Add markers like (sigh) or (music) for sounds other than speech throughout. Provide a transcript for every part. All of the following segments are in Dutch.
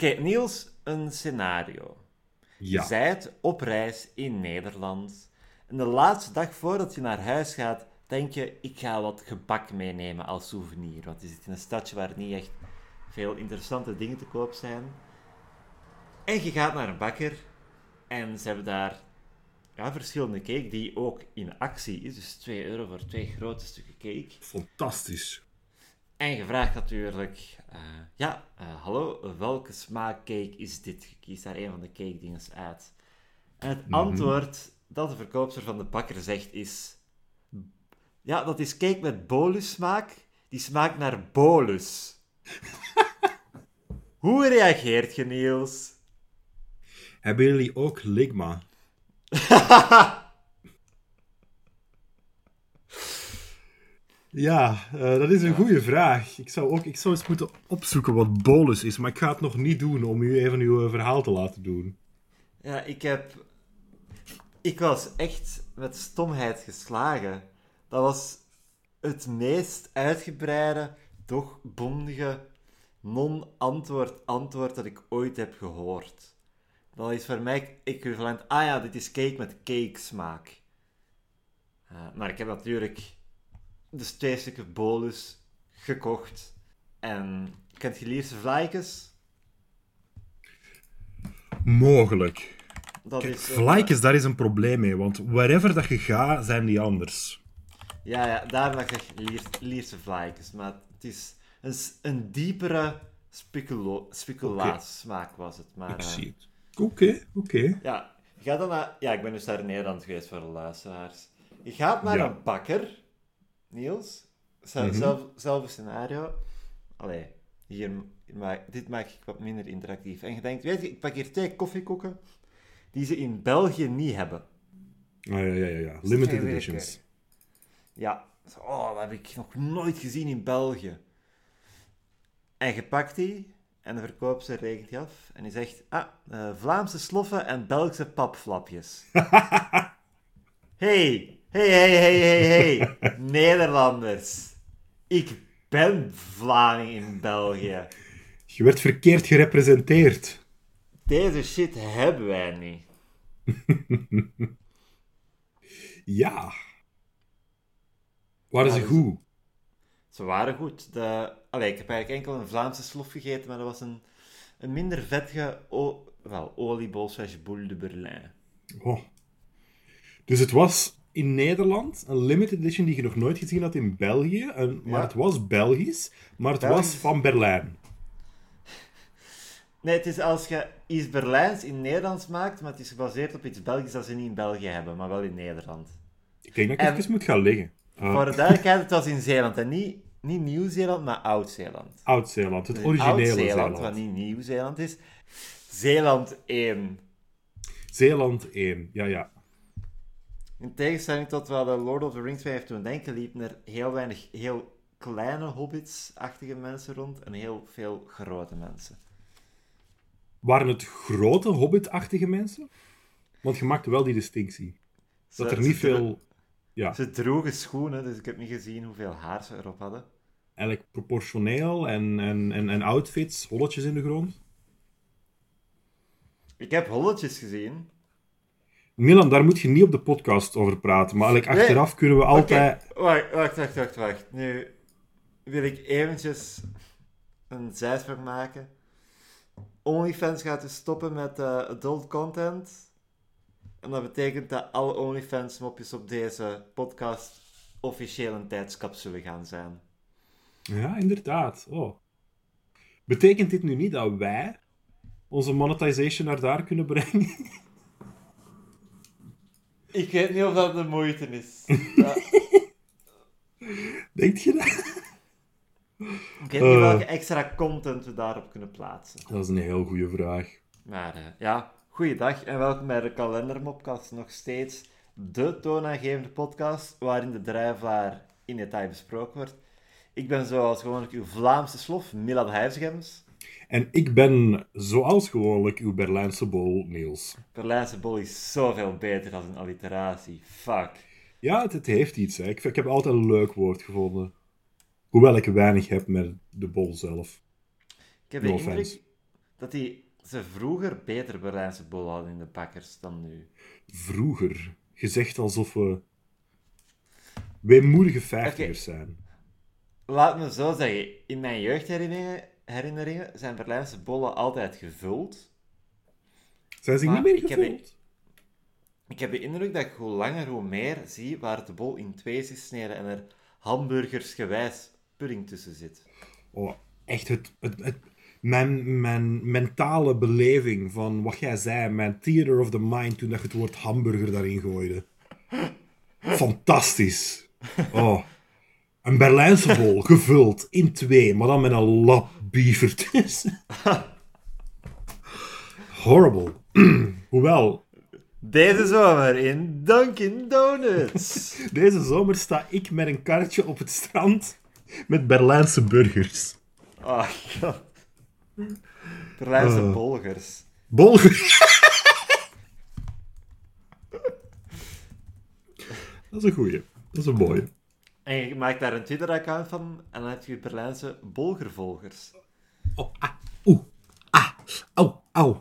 Oké, Niels, een scenario. Ja. Je zijt op reis in Nederland. En de laatste dag voordat je naar huis gaat, denk je, ik ga wat gebak meenemen als souvenir. Want je zit in een stadje waar niet echt veel interessante dingen te koop zijn. En je gaat naar een bakker en ze hebben daar ja, verschillende cake die ook in actie is. Dus 2 euro voor twee grote stukken cake. Fantastisch. En je vraagt natuurlijk, eh, ja, eh, hallo, welke smaakcake is dit? Je kiest daar een van de cake dingen uit. En het antwoord dat de verkoopster van de bakker zegt is, ja, dat is cake met bolussmaak. Die smaakt naar bolus. (laughs) Hoe reageert je, Niels? Hebben jullie ook ligma? (laughs) Ja, eh, dat is een goede vraag. Ik zou, ook, ik zou eens moeten opzoeken wat bolus is, maar ik ga het nog niet doen om u even uw eh, verhaal te laten doen. Ja, ik heb... Ik was echt met stomheid geslagen. Dat was het meest uitgebreide, toch bondige, non-antwoord antwoord dat ik ooit heb gehoord. Dat is voor mij equivalent... Ah ja, dit is cake met cake smaak. Eh, maar ik heb natuurlijk twee stukken bolus gekocht. En kent je Lierse vlaaikjes? Mogelijk. Dat Kijk, is, eh, daar is een probleem mee, want wherever dat je gaat, zijn die anders. Ja, ja, daarom dat ik zeg Lier, Lierse. Maar het is een, een diepere speculo, speculaas-smaak was het. Maar, Ik eh, zie het. Oké, oké. Ja, je gaat dan naar... Ja, ik ben dus daar in Nederland geweest voor de luisteraars. Je gaat naar Ja. een bakker, Niels. Zel- Mhm. scenario. Allee, hier, maak, dit maak ik wat minder interactief. En je denkt, weet je, ik pak hier twee koffiekoeken die ze in België niet hebben. Ah, ja, ja, ja, ja. Limited editions. Ja, oh, dat heb ik nog nooit gezien in België. En je pakt die en de verkoopster rekent die af en die zegt: Ah, eh, Vlaamse sloffen en Belgische papflapjes. (laughs) hey, hey, hey, hey, hey, hey, (laughs) Nederlanders. Ik ben Vlaming in België. Je werd verkeerd gerepresenteerd. Deze shit hebben wij niet. (laughs) Ja. Waren ze dus- goed? Ze waren goed. De... Allee, ik heb eigenlijk enkel een Vlaamse slof gegeten, maar dat was een, een minder vettige o... wel, oliebol slash boule de Berlin. Oh. Dus het was in Nederland een limited edition die je nog nooit gezien had in België. En, maar Ja. het was Belgisch, maar het was van Berlijn. Nee, het is als je iets Berlijns in Nederlands maakt, maar het is gebaseerd op iets Belgisch dat ze niet in België hebben, maar wel in Nederland. Ik denk dat ik En- even moet gaan liggen. Ah, Voor de duidelijkheid, het was in Zeeland. En niet, niet Nieuw-Zeeland, maar Oud-Zeeland. Oud-Zeeland, het originele Oud-Zeeland, Zeeland. wat niet Nieuw-Zeeland is. Zeeland 1. Zeeland 1, ja, ja. In tegenstelling tot wat de Lord of the Rings mij heeft doen denken, liepen er heel weinig heel kleine hobbits-achtige mensen rond en heel veel grote mensen. Waren het grote hobbit-achtige mensen? Want je maakte wel die distinctie. Dat Ze- er niet veel... Ja, Ze droegen schoenen, dus ik heb niet gezien hoeveel haar ze erop hadden. eigenlijk proportioneel en, en, en, en outfits, holletjes in de grond. Ik heb holletjes gezien. Milan, daar moet je niet op de podcast over praten. Maar eigenlijk Nee. achteraf kunnen we altijd... Wacht, wacht, wacht, wacht, wacht. Nu wil ik eventjes een zijsprong maken. OnlyFans gaat dus stoppen met eh, adult content. En dat betekent dat alle OnlyFans-mopjes op deze podcast officieel een tijdscapsule gaan zijn. Ja, inderdaad. Oh. Betekent dit nu niet dat wij onze monetization naar daar kunnen brengen? (laughs) Ik weet niet of dat de moeite is. (laughs) Ja, Denk je dat? ik weet niet Eh. welke extra content we daarop kunnen plaatsen. Dat is een heel goede vraag. Maar eh, ja, goeiedag en welkom bij de Kalendermopcast. Nog steeds de toonaangevende podcast waarin de drijflaar in detail besproken wordt. Ik ben zoals gewoonlijk uw Vlaamse slof, Milan Huisgems. En ik ben, zoals gewoonlijk, uw Berlijnse bol, Niels. Berlijnse bol is zoveel beter dan een alliteratie. Fuck. Ja, het, het heeft iets. Hè. Ik, ik heb altijd een leuk woord gevonden. Hoewel ik weinig heb met de bol zelf. Ik heb, No de indruk, dat die, ze vroeger beter Berlijnse bollen hadden in de bakkers dan nu. Vroeger. Gezegd alsof we weemoedige vijftigers zijn. Laat me zo zeggen, in mijn jeugdherinneringen herinneringen zijn Berlijnse bollen altijd gevuld. Zijn ze niet meer ik heb- gevuld? Ik heb de indruk dat ik hoe langer hoe meer zie waar de bol in twee is gesneden en er hamburgersgewijs pudding tussen zit. Oh, echt het, het, het, mijn, mijn mentale beleving van wat jij zei, mijn theater of the mind toen dat je het woord hamburger daarin gooide. Fantastisch. Oh. Een Berlijnse bol, gevuld in twee, maar dan met een lap beef ertussen. (laughs) Horrible. (clears throat) Hoewel, Deze zomer in Dunkin' Donuts. (laughs) deze zomer sta ik met een karretje op het strand met Berlijnse burgers. Oh god. Berlijnse Oh. bolgers. Bolger. (laughs) dat is een goeie. Dat is een mooie. En je maakt daar een Twitter-account van en dan heb je Berlijnse bolgervolgers. Oh, ah, oeh, ah, au, au,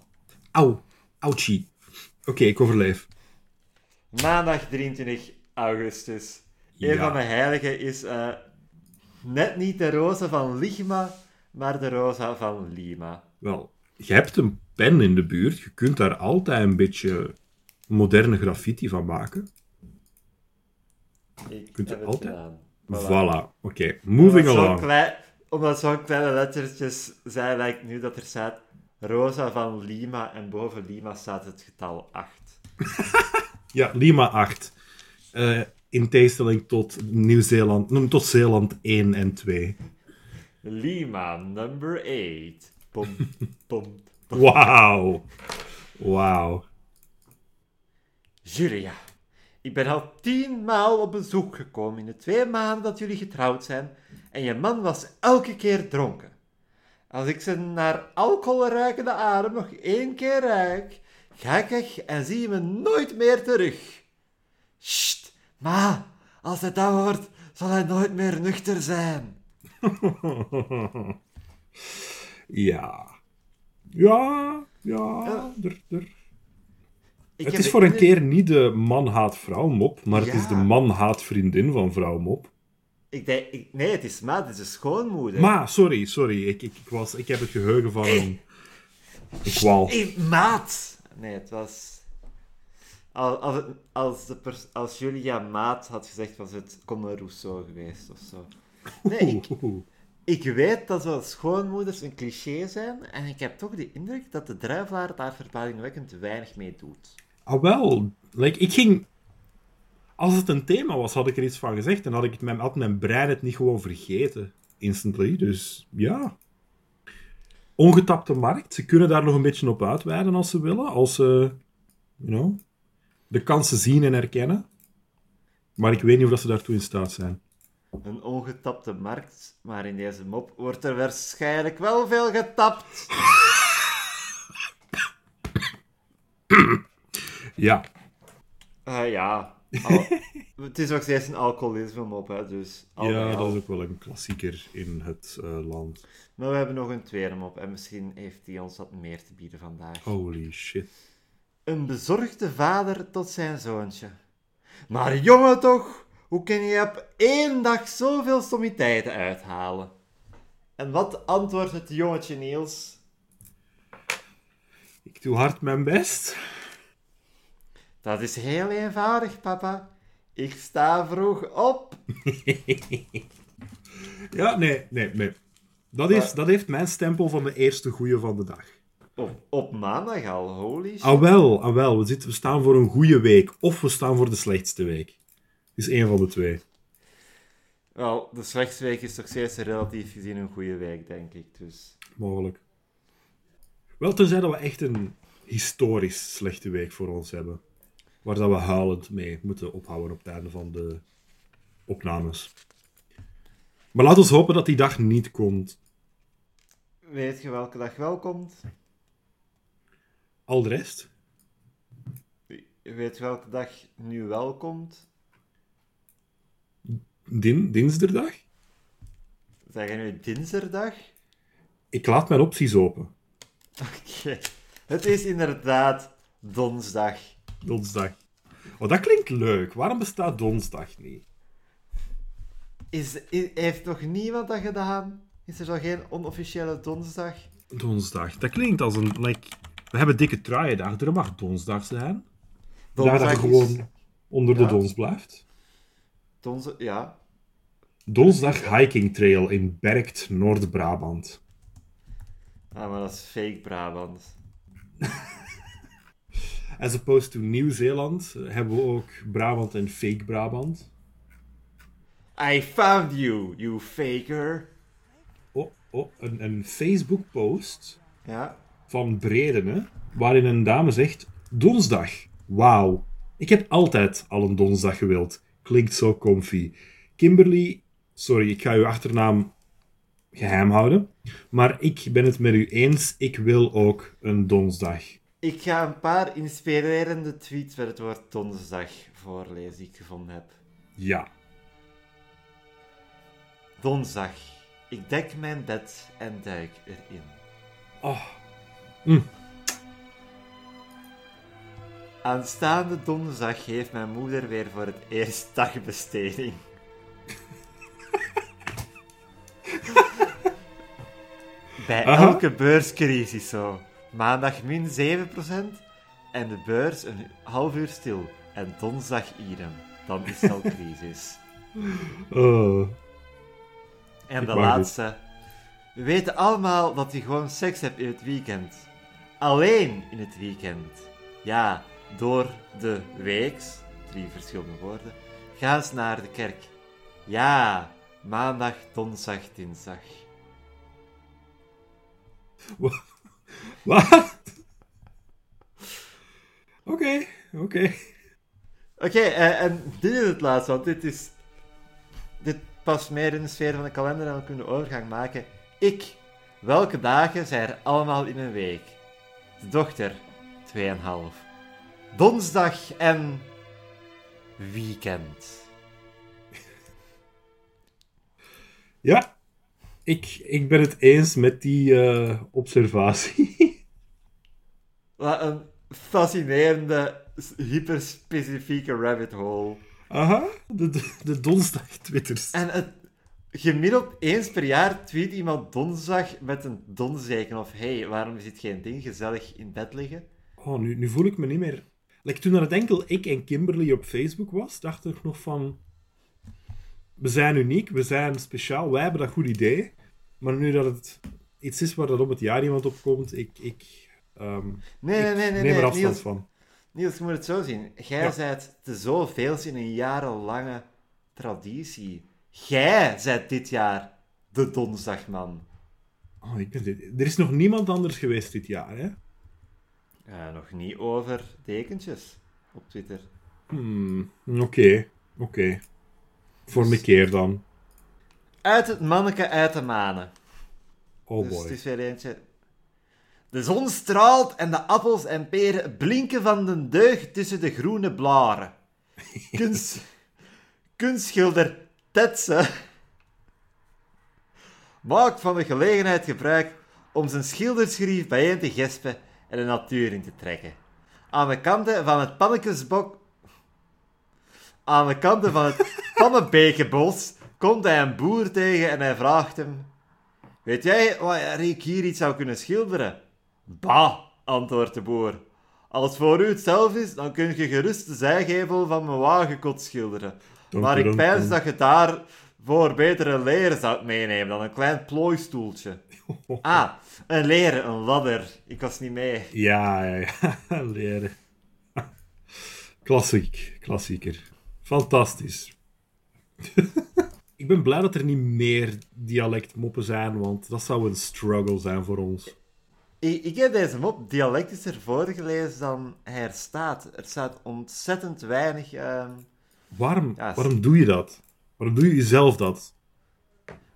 au, ouchie. Oké, ik overleef. Maandag 23 augustus. Een Ja. van de heiligen is eh, net niet de roze van Ligma, maar de rosa van Lima. Wel, je hebt een pen in de buurt. Je kunt daar altijd een beetje moderne graffiti van maken. Ik Kunt je altijd? gedaan. Voilà. Oké, moving Omdat along. klei- omdat zo'n kleine lettertjes zijn, lijkt nu dat er staat rosa van Lima en boven Lima staat het getal 8. (laughs) Ja, Lima 8. Eh, in tegenstelling tot Nieuw-Zeeland, noem tot Zeeland 1 en 2. Lima number 8. (laughs) Pom, pom. Wauw. Wauw. Julia, ik ben al tien maal op bezoek gekomen in de twee maanden dat jullie getrouwd zijn en je man was elke keer dronken. Als ik zijn naar alcohol ruikende adem nog één keer ruik, ga ik weg en zie je me nooit meer terug. Sst, ma, als hij dat hoort, zal hij nooit meer nuchter zijn. (laughs) ja. Ja, ja. Er, er. Ik Het is voor een keer niet de man haat vrouw mop, maar het is de man haat vriendin van vrouw mop. Ik denk, ik- nee, het is ma, het is de schoonmoeder. Maar, sorry, sorry. Ik, ik, ik, was, ik heb het geheugen van een. Hey, maat! Nee, het was... Als, als, de pers- als Julia maat had gezegd, was het Comme Rousseau geweest of zo. Nee, ik, (laughs) ik weet dat zo schoonmoeders een cliché zijn en ik heb toch de indruk dat de druivelaar daar verbazingwekkend weinig mee doet. Ah, wel. Like, ik ging... Als het een thema was, had ik er iets van gezegd. En had, ik mijn, had mijn brein het niet gewoon vergeten. Instantly. Dus, ja. Ongetapte markt. Ze kunnen daar nog een beetje op uitweiden als ze willen. Als ze, you know, de kansen zien en herkennen. Maar ik weet niet of ze daartoe in staat zijn. Een ongetapte markt, maar in deze mop wordt er waarschijnlijk wel veel getapt. Ja. Eh, ja. Al- (laughs) het is nog steeds een alcoholisme mop, hè, dus... al Ja, dat is ook wel een klassieker in het eh, land. Maar we hebben nog een tweede mop en misschien heeft hij ons wat meer te bieden vandaag. Holy shit. Een bezorgde vader tot zijn zoontje. Maar jongen toch, hoe kun je op één dag zoveel stommiteiten uithalen? En wat antwoordt het jongetje Niels? Ik doe hard mijn best. Dat is heel eenvoudig, papa. Ik sta vroeg op. (laughs) Ja, nee, nee, nee. Dat, is, Maar- dat heeft mijn stempel van de eerste goeie van de dag. Op, op maandag al, holy shit. Ah wel, ah wel. We, zitten, we staan voor een goede week. Of we staan voor de slechtste week. Is één van de twee. Wel, de slechtste week is toch steeds relatief gezien een goede week, denk ik. Dus Mogelijk. Wel, tenzij dat we echt een historisch slechte week voor ons hebben. Waar dat we huilend mee moeten ophouden op het einde van de opnames. Maar laten we hopen dat die dag niet komt. weet je welke dag wel komt? Al de rest? Weet je welke dag nu wel komt? Din, dinsdag? Zeg je nu dinsdag? Ik laat mijn opties open. Oké. Het is inderdaad donsdag. Donsdag. Oh, dat klinkt leuk. Waarom bestaat donsdag niet? Is, i- heeft nog niemand dat gedaan? Is er zo geen onofficiële donsdag? Donsdag. Dat klinkt als een... Like, we hebben dikke truiendag. Er mag donsdag zijn. Daar dat Donsdag je is- gewoon onder de dons blijft. Donse, ja. Donsdag hiking trail in Berkt, Noord-Brabant. Ah, maar dat is fake Brabant. (laughs) As opposed to Nieuw-Zeeland hebben we ook Brabant en fake Brabant. I found you, you faker. Oh, oh een, een Facebook-post Ja. van Bredene, waarin een dame zegt: Donsdag, wauw. Ik heb altijd al een donsdag gewild. Klinkt zo comfy. Kimberly, sorry, ik ga uw achternaam geheim houden. Maar ik ben het met u eens, ik wil ook een donsdag. Ik ga een paar inspirerende tweets met het woord donsdag voorlezen die ik gevonden heb. Ja. Donsdag. Ik dek mijn bed en duik erin. Oh, Aanstaande donderdag heeft mijn moeder weer voor het eerst dagbesteding. (laughs) Bij Aha. elke beurscrisis zo. Maandag min 7% en de beurs een half uur stil. En donderdag idem. Dan is het al crisis. (laughs) oh. En de laatste. We weten allemaal dat je gewoon seks hebt in het weekend. Alleen in het weekend. Ja, door de weeks, drie verschillende woorden, gaan ze naar de kerk. Ja, maandag, donderdag, dinsdag. Wat? Oké, oké. Oké, eh, en dit is het laatste, want dit is... Dit past meer in de sfeer van de kalender en we kunnen de overgang maken. Ik. Welke dagen zijn er allemaal in een week? De dochter, 2,5. Donsdag en... Weekend. Ja, ik, ik ben het eens met die eh, observatie. (laughs) Wat een fascinerende, hyperspecifieke rabbit hole. Aha, de, de, de donsdag-twitters. En het, gemiddeld eens per jaar tweet iemand donsdag met een donzeken of hey, waarom is dit geen ding? Gezellig in bed liggen. Oh, nu, nu voel ik me niet meer... Like, toen er het enkel ik en Kimberly op Facebook was, dacht ik nog van... We zijn uniek, we zijn speciaal, wij hebben dat goed idee. Maar nu dat het iets is waar dat op het jaar iemand op komt, ik... ik ehm, Nee, nee, nee, nee. neem nee. er afstand Niels, van. Niels, je moet het zo zien. Jij Ja. bent te zoveels in een jarenlange traditie. Jij bent dit jaar de donsdagman. Oh, ik ben dit... Er is nog niemand anders geweest dit jaar, hè? Eh, nog niet over dekentjes op Twitter. Hmm, oké, oké. Voor een keer dan. Uit het manneke uit de manen. Oh dus boy. het is weer eentje. De zon straalt en de appels en peren blinken van de deugd tussen de groene blaren. (laughs) Kunst, kunstschilder Tetse maakt van de gelegenheid gebruik om zijn schilderschrief bijeen te gespen en de natuur in te trekken. Aan de kanten van het pannekesbok... Aan de kanten van het (laughs) pannenbekenbos komt hij een boer tegen en hij vraagt hem... Weet jij waar ik hier iets zou kunnen schilderen? Bah, antwoordt de boer. Als voor u het zelf is, dan kun je gerust de zijgevel van mijn wagenkot schilderen. Maar ik pijns dun. dat je daar voor betere leren zou meenemen dan een klein plooistoeltje. (laughs) Ah, een leren, een ladder. Ik was niet mee. Ja, ja, ja. (laughs) Leren. Klassiek. Klassieker. Fantastisch. (laughs) ik ben blij dat er niet meer dialectmoppen zijn, want dat zou een struggle zijn voor ons. Ik, ik heb deze mop dialectischer voorgelezen dan hij er staat. Er staat ontzettend weinig... ehm, Waarom, Ja, waarom doe je dat? Waarom doe je jezelf dat?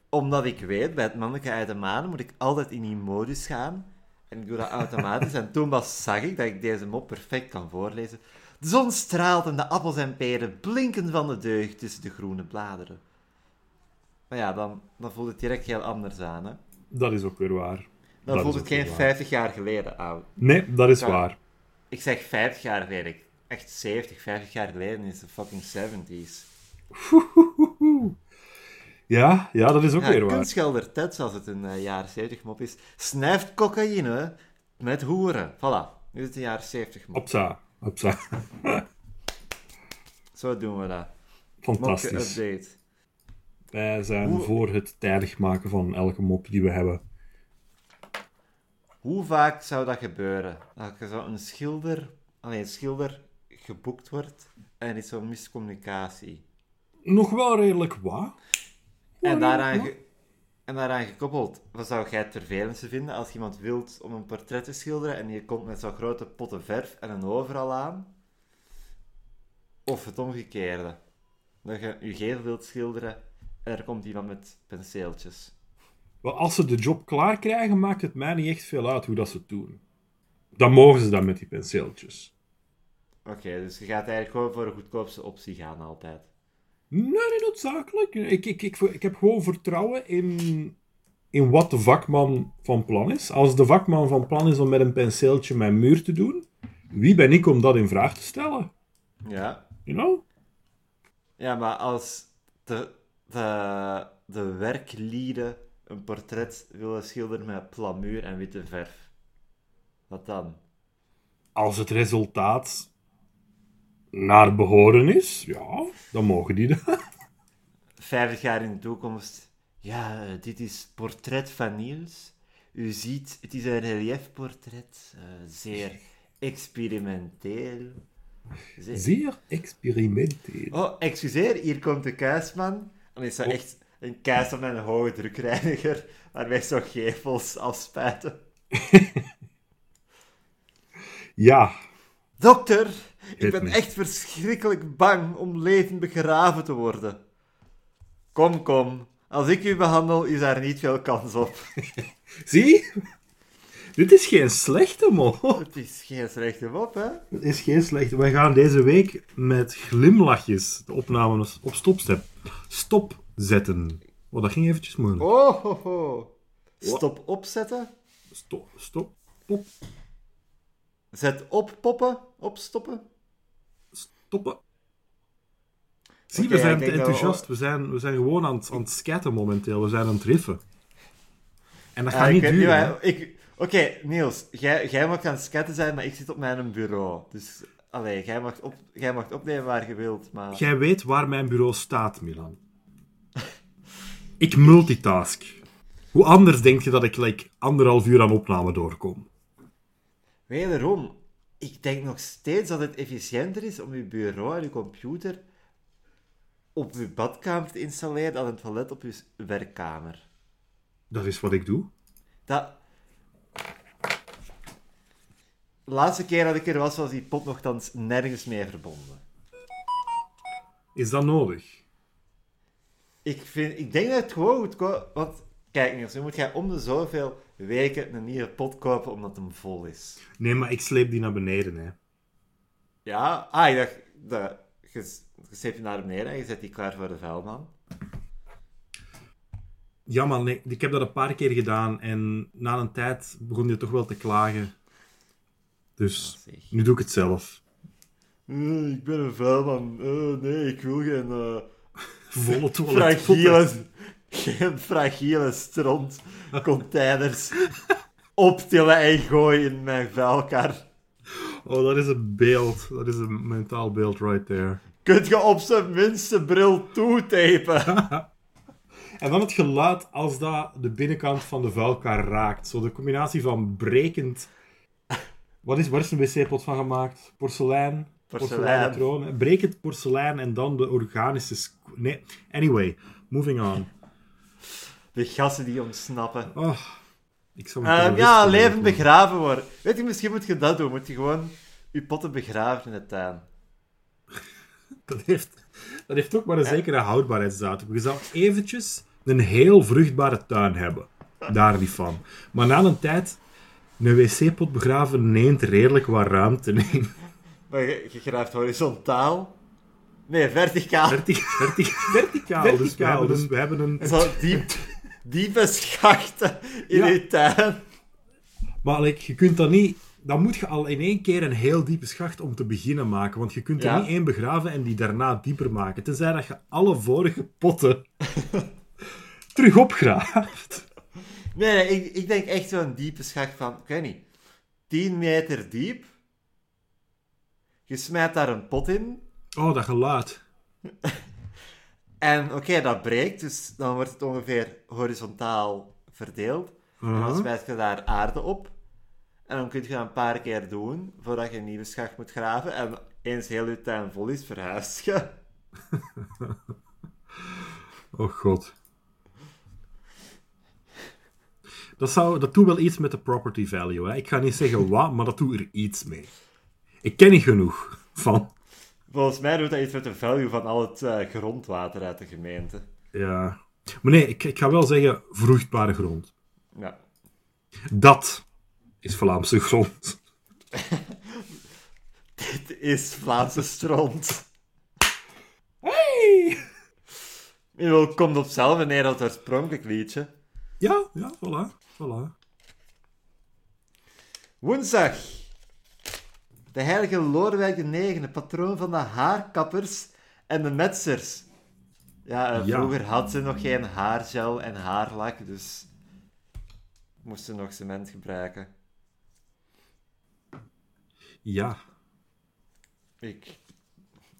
Omdat ik weet, bij het manneke uit de maan moet ik altijd in die modus gaan. En ik doe dat automatisch. en toen pas zag ik dat ik deze mop perfect kan voorlezen. De zon straalt en de appels en peren blinken van de deugd tussen de groene bladeren. Maar ja, dan, dan voelt het direct heel anders aan. Hè? Dat is ook weer waar. dan Dat voelt het geen wel 50 jaar geleden aan. Nee, dat is Ja. waar. Ik zeg 50 jaar geleden. Echt 70, 50 jaar geleden is de fucking 70s. (laughs) Ja, ja, dat is ook Ja, weer waar. kunstgelder Ted, zoals het een eh, jaren 70 mop is, snijft cocaïne met hoeren. Voilà, nu is het een jaren 70 mop. Opsa, opsa. (laughs) Zo doen we dat. Fantastisch. Mopje-update. Wij zijn Hoe- voor het tijdig maken van elke mop die we hebben. Hoe vaak zou dat gebeuren? Dat er zo een schilder, alleen een schilder geboekt wordt en is zo'n miscommunicatie. Nog wel redelijk wat. En daaraan, ge- en daaraan gekoppeld, wat zou jij het vervelendste vinden als iemand wilt om een portret te schilderen en je komt met zo'n grote potten verf en een overal aan? Of het omgekeerde. Dat je je geel wilt schilderen en er komt iemand met penseeltjes. Wel, als ze de job klaar krijgen, maakt het mij niet echt veel uit hoe dat ze het doen. Dan mogen ze dat met die penseeltjes. Oké, dus je gaat eigenlijk gewoon voor de goedkoopste optie gaan altijd. Nee, niet noodzakelijk. Ik, ik, ik, ik heb gewoon vertrouwen in, in wat de vakman van plan is. Als de vakman van plan is om met een penseeltje mijn muur te doen, wie ben ik om dat in vraag te stellen? Ja. You know? Ja, maar als de, de, de werklieden een portret willen schilderen met plamuur en witte verf, wat dan? Als het resultaat naar behoren is, ja, dan mogen die dat. 50 jaar in de toekomst. Ja, dit is portret van Niels. U ziet, het is een reliefportret. eh, zeer experimenteel. Zeer- Zeer experimenteel. Oh, excuseer, hier komt de kuisman. Dan is dat Oh. echt een kuisman met een hoge drukreiniger, waarmee zo gevels afspuiten. (laughs) Ja, Dokter, ik ben echt verschrikkelijk bang om levend begraven te worden. Kom, kom. Als ik u behandel, is daar niet veel kans op. (laughs) zie? Dit is geen slechte mol. (laughs) Het is geen slechte mop, hè? Het is geen slechte. Wij gaan deze week met glimlachjes de opname op stop, stop zetten. Oh, dat ging eventjes moeilijk. Oh, ho, ho. Stop opzetten. Stop, stop, pop, Zet op poppen. Opstoppen. stoppen. Zie, we zijn we- enthousiast. We zijn, we zijn gewoon aan het, aan het scatten momenteel. We zijn aan het riffen. En dat Ah, gaat ik niet duren. Oké, Niels, jij, jij mag aan het scatten zijn, maar ik zit op mijn bureau. Dus, allee, jij mag, op, jij mag opnemen waar je wilt, maar... Jij weet waar mijn bureau staat, Milan. (laughs) ik multitask. Hoe anders denk je dat ik like, anderhalf uur aan opname doorkom? Wederom, ik denk nog steeds dat het efficiënter is om je bureau en je computer op je badkamer te installeren dan het toilet op je werkkamer. Dat is wat ik doe. Dat... De laatste keer dat ik er was, was die pot nogthans nergens mee verbonden. Is dat nodig? Ik, vind, ik denk dat het gewoon goed komt. Want kijk, Niels, nu moet jij om de zoveel weken een nieuwe pot kopen omdat hem vol is. Nee, maar ik sleep die naar beneden. Hè. Ja, ah, ik dacht, dat, je, je die naar beneden en je zet die klaar voor de vuilman. Ja, maar nee, ik heb dat een paar keer gedaan en na een tijd begon je toch wel te klagen. Dus nu doe ik het zelf. Ik ben een vuilman. Eh, nee, ik wil geen eh, (laughs) Volle toilet. fragiele, (laughs) geen fragiele strontcontainers (laughs) optillen en gooien in mijn vuilkar. Oh, dat is een beeld. Dat is een mentaal beeld right there. Kunt je op zijn minste bril toetapen? En dan het geluid als dat de binnenkant van de vuilkar raakt. Zo de combinatie van brekend... Wat is, waar is een wc-pot van gemaakt? Porselein? Porselein. Porseleinetroon. Brekend porselein en dan de organische... Nee, anyway. Moving on. De gassen die ontsnappen. Oh, ik zou Ehm, ja, leven begraven worden. Weet je, misschien moet je dat doen. Moet je gewoon je potten begraven in de tuin. (laughs) Dat heeft, dat heeft ook maar een zekere houdbaarheidsdatum. Je zou eventjes een heel vruchtbare tuin hebben. Daar niet van. Maar na een tijd, een wc-pot begraven neemt redelijk wat ruimte in. Maar je, je graaft horizontaal. Nee, verticaal. Verti- verti- verticaal. Dus we Verticaal, hebben dus- een... We hebben een Zo diep, diepe schachten in Ja. je tuin. Maar like, je kunt dat niet... Dan moet je al in één keer een heel diepe schacht om te beginnen maken. Want je kunt er Ja. niet één begraven en die daarna dieper maken. Tenzij dat je alle vorige potten (laughs) terug opgraaft. Nee, nee ik, ik denk echt zo'n diepe schacht van, ik weet niet, 10 meter diep. Je smijt daar een pot in. Oh, dat geluid. (laughs) En oké, dat breekt, dus dan wordt het ongeveer horizontaal verdeeld. En dan smijt je daar aarde op. En dan kun je dat een paar keer doen, voordat je een nieuwe schacht moet graven. En eens heel je tuin vol is, verhuist je. (laughs) Oh god. Dat, zou, dat doet wel iets met de property value. Hè. Ik ga niet zeggen wat, maar dat doet er iets mee. Ik ken niet genoeg van. Volgens mij doet dat iets met de value van al het eh, grondwater uit de gemeente. Ja. Maar nee, ik, ik ga wel zeggen vruchtbare grond. Ja. Dat is Vlaamse grond. (laughs) Dit is Vlaamse stront. Hey! Je komt op zelf neer als oorspronkelijk liedje. Ja, ja, voilà. Voilà. Woensdag. De heilige Lodewijk IX, patroon van de haarkappers en de metsers. Ja, eh, Ja. vroeger had ze nog geen haargel en haarlak, dus moesten nog cement gebruiken. Ja. Ik,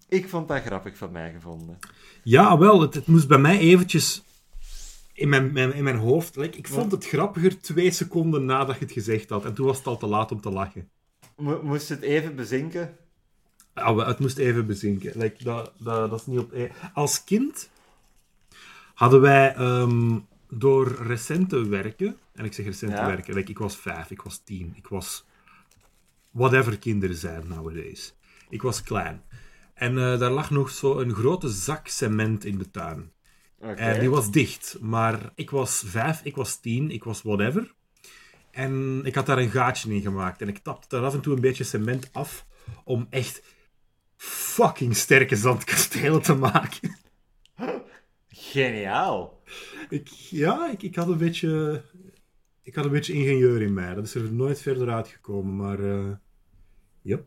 ik vond dat grappig van mij gevonden. Ja, wel, het, het moest bij mij eventjes in mijn, mijn, in mijn hoofd. like, ik vond het grappiger twee seconden nadat je het gezegd had. En toen was het al te laat om te lachen. Mo- moest het even bezinken? Ah, het moest even bezinken. Like, dat, dat, dat is niet op... Als kind hadden wij ehm, door recente werken... En ik zeg recente Ja. werken. Like, ik was vijf, ik was tien, ik was... Whatever kinderen zijn nowadays. Ik was klein. En eh, daar lag nog zo een grote zak cement in de tuin. En die was dicht. Maar ik was vijf, ik was tien, ik was whatever. En ik had daar een gaatje in gemaakt. En ik tapte daar af en toe een beetje cement af. Om echt fucking sterke zandkastelen te maken. Geniaal. Ik, ja, ik, ik had een beetje... Ik had een beetje ingenieur in mij. Dat is er nooit verder uitgekomen. Maar... yep.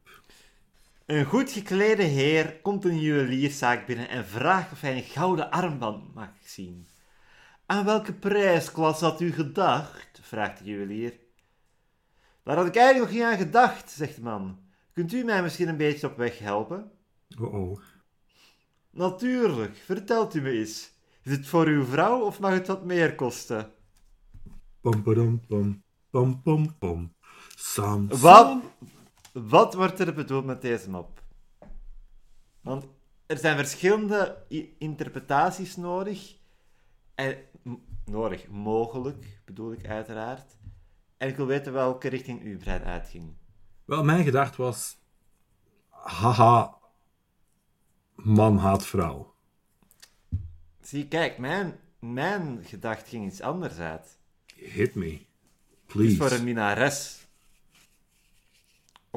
Een goed geklede heer komt een juwelierszaak binnen en vraagt of hij een gouden armband mag zien. Aan welke prijsklas had u gedacht? vraagt de juwelier. Daar had ik eigenlijk nog niet aan gedacht, zegt de man. Kunt u mij misschien een beetje op weg helpen? Oh-oh. Natuurlijk, vertelt u me eens. Is het voor uw vrouw of mag het wat meer kosten? Pom, padom, pom. Pom, pom, pom. Sam, Wat, wat wordt er bedoeld met deze mop? Want er zijn verschillende interpretaties nodig. En, nodig, mogelijk, bedoel ik uiteraard. En ik wil weten welke richting uw brein uitging. Wel, mijn gedachte was... Haha. Man haat vrouw. Zie, kijk, mijn, mijn gedacht ging iets anders uit. Hit me. Please. voor een minares.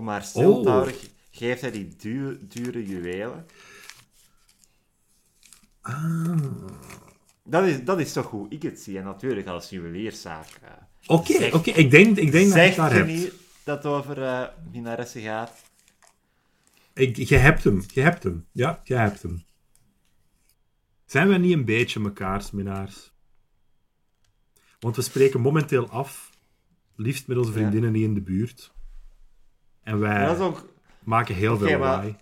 Om haar stil te Oh. houden, geeft hij die duur- dure juwelen. Ah. Dat is, dat is toch hoe ik het zie. En natuurlijk als juwelierszaak. eh, Oké, oké. Ik denk, ik denk dat je daar hebt. niet dat het over minaressen gaat? Ik, je hebt hem. Je hebt hem. Ja, je hebt hem. Zijn wij niet een beetje mekaars minnaars? Want we spreken momenteel af. Liefst met onze Ja. vriendinnen niet in de buurt. En wij dat is ook... maken heel veel maar- lawaai.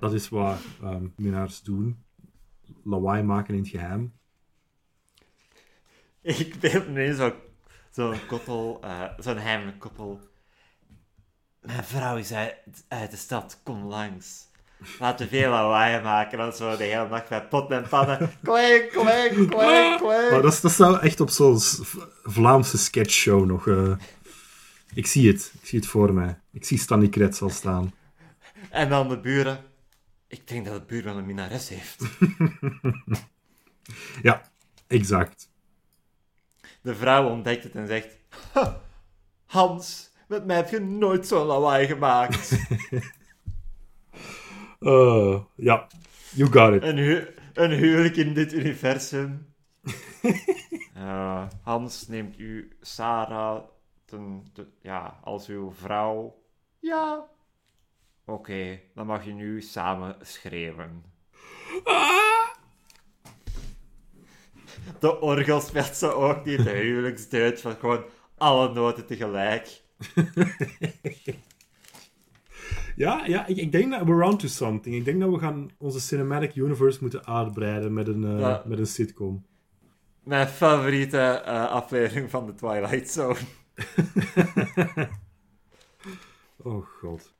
Dat is wat ehm minnaars doen. Lawaai maken in het geheim. (laughs) Ik ben nu zo'n zo koppel, eh, zo'n heimelijk koppel. Mijn vrouw is uit, uit de stad, kom langs. Laten we veel lawaai maken, dan zo de hele nacht bij pot en pannen. Klink, klink, klink, Maar klink. dat, is- dat zou echt op zo'n Vlaamse sketchshow nog... eh, Ik zie het. Ik zie het voor mij. Ik zie Stanley Kretz al staan. En dan de buren. Ik denk dat de buurman een minares heeft. (laughs) Ja, exact. De vrouw ontdekt het en zegt... "Ha, Hans, met mij heb je nooit zo'n lawaai gemaakt. (laughs) Eh, ja, you got it. een, hu een huwelijk in dit universum. (laughs) Hans neemt u Sarah ten, te- ja, als uw vrouw. Ja. Oké, dan mag je nu samen schreeuwen. De orgel speelt ze ook niet, de huwelijksduit van gewoon alle noten tegelijk. (laughs) Ja, ja ik, ik denk dat we're on to something. Ik denk dat we gaan onze cinematic universe moeten uitbreiden met een, Ja. met een sitcom. Mijn favoriete eh, aflevering van de Twilight Zone. (laughs) Oh god.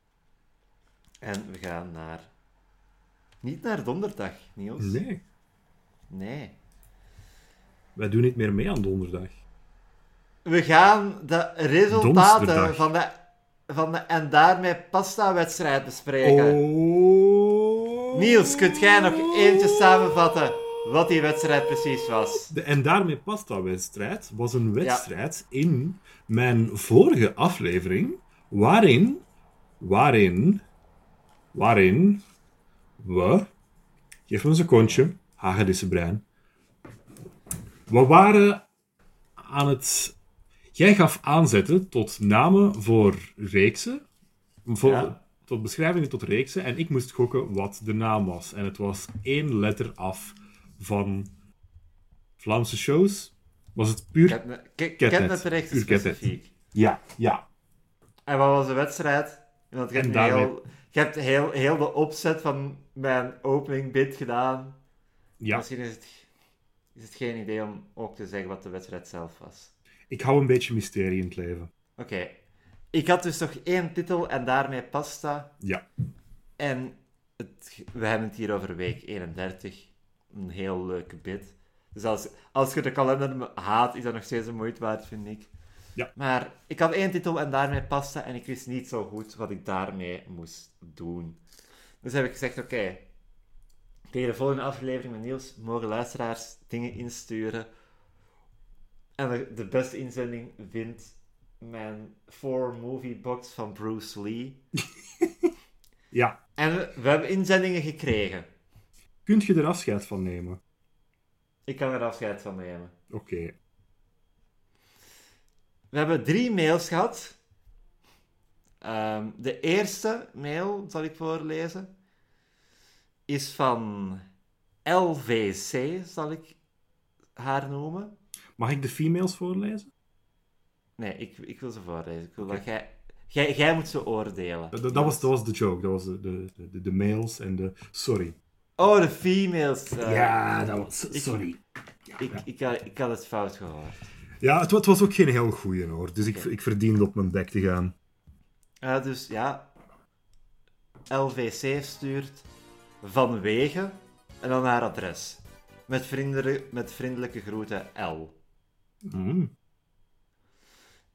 En we gaan naar... Niet naar donderdag, Niels. Nee, Nee. wij doen niet meer mee aan donderdag. We gaan de resultaten van de, van de en daarmee pasta-wedstrijd bespreken. Oh. Niels, kunt jij nog eentje samenvatten wat die wedstrijd precies was? De En daarmee pasta-wedstrijd was een wedstrijd in mijn vorige aflevering, waarin, waarin, waarin we, geef me een secondje, hagedisse brein, we waren aan het, jij gaf aanzetten tot namen voor reeksen, voor, Ja. tot beschrijvingen tot reeksen, en ik moest gokken wat de naam was. En het was één letter af van Vlaamse shows. Was het puur... Ketnet, ke- Ketnet. Ketnet-recht Puur specifiek. Ja, ja. En wat was de wedstrijd? Want je hebt, En daarmee- heel, je hebt heel, heel de opzet van mijn opening bit gedaan. ja. Misschien is het, is het geen idee om ook te zeggen wat de wedstrijd zelf was. Ik hou een beetje mysterie in het leven. Oké. Ik had dus nog één titel en daarmee pasta. Ja. En het, we hebben het hier over week 31. Een heel leuke bit. Dus als, als je de kalender haat, is dat nog steeds een moeite waard, vind ik. Ja. Maar ik had één titel en daarmee pasta en ik wist niet zo goed wat ik daarmee moest doen. Dus heb ik gezegd, oké, tegen de volgende aflevering met Niels mogen luisteraars dingen insturen. En de, beste inzending wint mijn 4-movie box van Bruce Lee. (laughs) Ja. En we, we hebben inzendingen gekregen. Kunt je er afscheid van nemen? Ik kan er afscheid van nemen. Oké. We hebben drie mails gehad. Ehm, de eerste mail, zal ik voorlezen, is van LVC, zal ik haar noemen. Mag ik de females voorlezen? Nee, ik, ik wil ze voorlezen. Ik wil dat jij, jij... Jij moet ze oordelen. Dat, dat was, dat was de joke. Dat was de, de, de, de males en de... Sorry. Oh, de females. eh, ja, dat was... Sorry. Ik, ik, had, ik had het fout gehoord. Ja, het, het was ook geen heel goeie hoor. Dus ik, ik verdiende op mijn bek te gaan. Eh, dus ja, LVC stuurt vanwege en dan haar adres. Met, vriendelijke, met vriendelijke groeten L. Mm.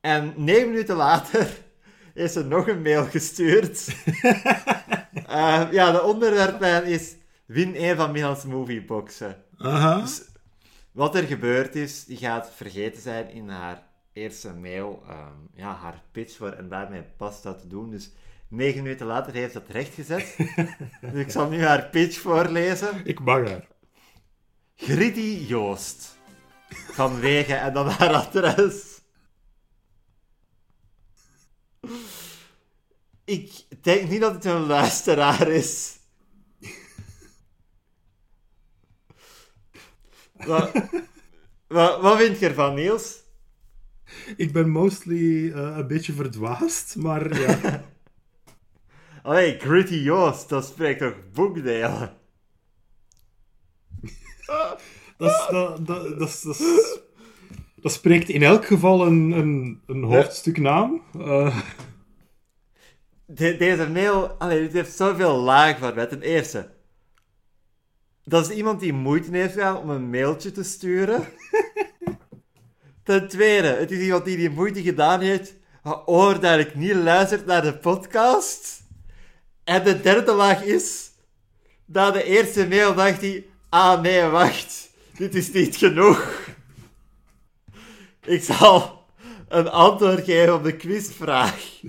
En negen minuten later (laughs) is er nog een mail gestuurd. (laughs) Eh, ja, de onderwerplijn is win een van Milan's movieboxen. Aha. Wat er gebeurd is, die gaat vergeten zijn in haar eerste mail ehm, ja, haar pitch voor en daarmee pasta te doen. Dus negen minuten later heeft ze dat rechtgezet. (laughs) dus ik zal nu haar pitch voorlezen. Ik mag haar. Gritty Joost. Vanwege en dan haar adres. Ik denk niet dat het een luisteraar is. Wat, wat, wat vind je ervan, Niels? Ik ben mostly eh, een beetje verdwaasd, maar ja. (laughs) Allee, Gritty Joost, dat spreekt toch boekdelen? Dat, is, dat, dat, dat, dat, dat spreekt in elk geval een, een, een hoofdstuk naam. Eh, De- deze mail, allee, dit heeft zoveel laag van mij. Ten eerste, dat is iemand die moeite heeft gedaan om een mailtje te sturen. (laughs) Ten tweede, het is iemand die die moeite gedaan heeft, maar overduidelijk niet luistert naar de podcast. En de derde laag is, na de eerste mail dacht hij, ah nee, wacht, dit is niet genoeg. Ik zal een antwoord geven op de quizvraag.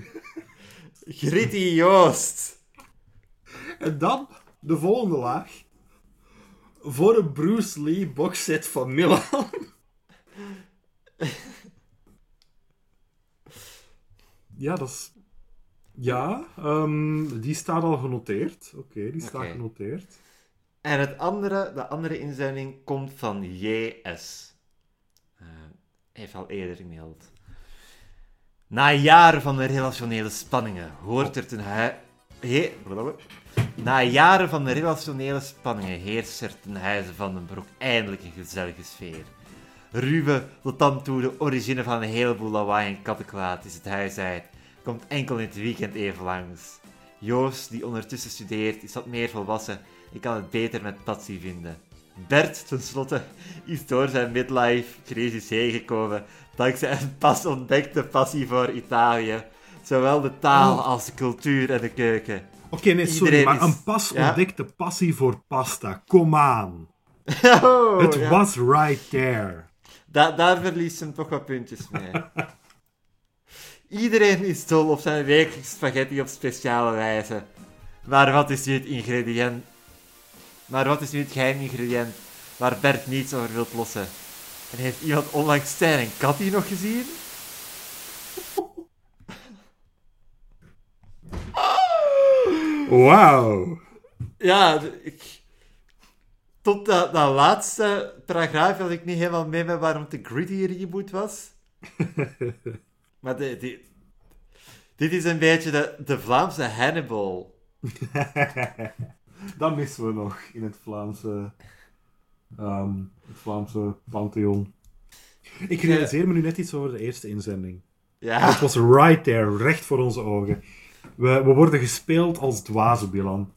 Gritty Joost. en dan de volgende laag. voor een Bruce Lee boxset van Milan. ja, dat is... Ja, ehm, die staat al genoteerd. Oké, die staat genoteerd. En het andere, de andere inzending komt van JS. Eh heeft al eerder gemaild. Na jaren van relationele spanningen hoort er ten hui... He... Na jaren van relationele spanningen heerst er ten huize van den Broek eindelijk een gezellige sfeer. Ruwe, tot toe de origine van een heleboel lawaai en kattenkwaad is het huis uit. Komt enkel in het weekend even langs. Joost, die ondertussen studeert, is wat meer volwassen en kan het beter met Patsy vinden. Bert, tenslotte, is door zijn midlife crisis heen gekomen dankzij een pas ontdekte passie voor Italië. Zowel de taal Oh. als de cultuur en de keuken. Oké, nee, sorry, Iedereen maar is- een pas ja? ontdekte passie voor pasta. Kom aan. (laughs) Oh, Het ja. was right there. Da- daar verliest hem toch wat puntjes mee. (laughs) Iedereen is dol op zijn wekelijks spaghetti op speciale wijze. Maar wat is nu het ingrediënt? Maar wat is nu het geheim ingrediënt waar Bert niets over wil lossen? En heeft iemand onlangs Stijn en Cathy nog gezien? Wauw. Ja, ik... Tot dat, dat laatste paragraaf had ik niet helemaal mee met waarom een gritty reboot was. (laughs) maar de, die- dit is een beetje de, de Vlaamse Hannibal. (laughs) Dat missen we nog in het Vlaamse, ehm, het Vlaamse pantheon. Ik realiseer me nu net iets over de eerste inzending. Ja, Het was right there, recht voor onze ogen. We, we worden gespeeld als dwaze Bilan.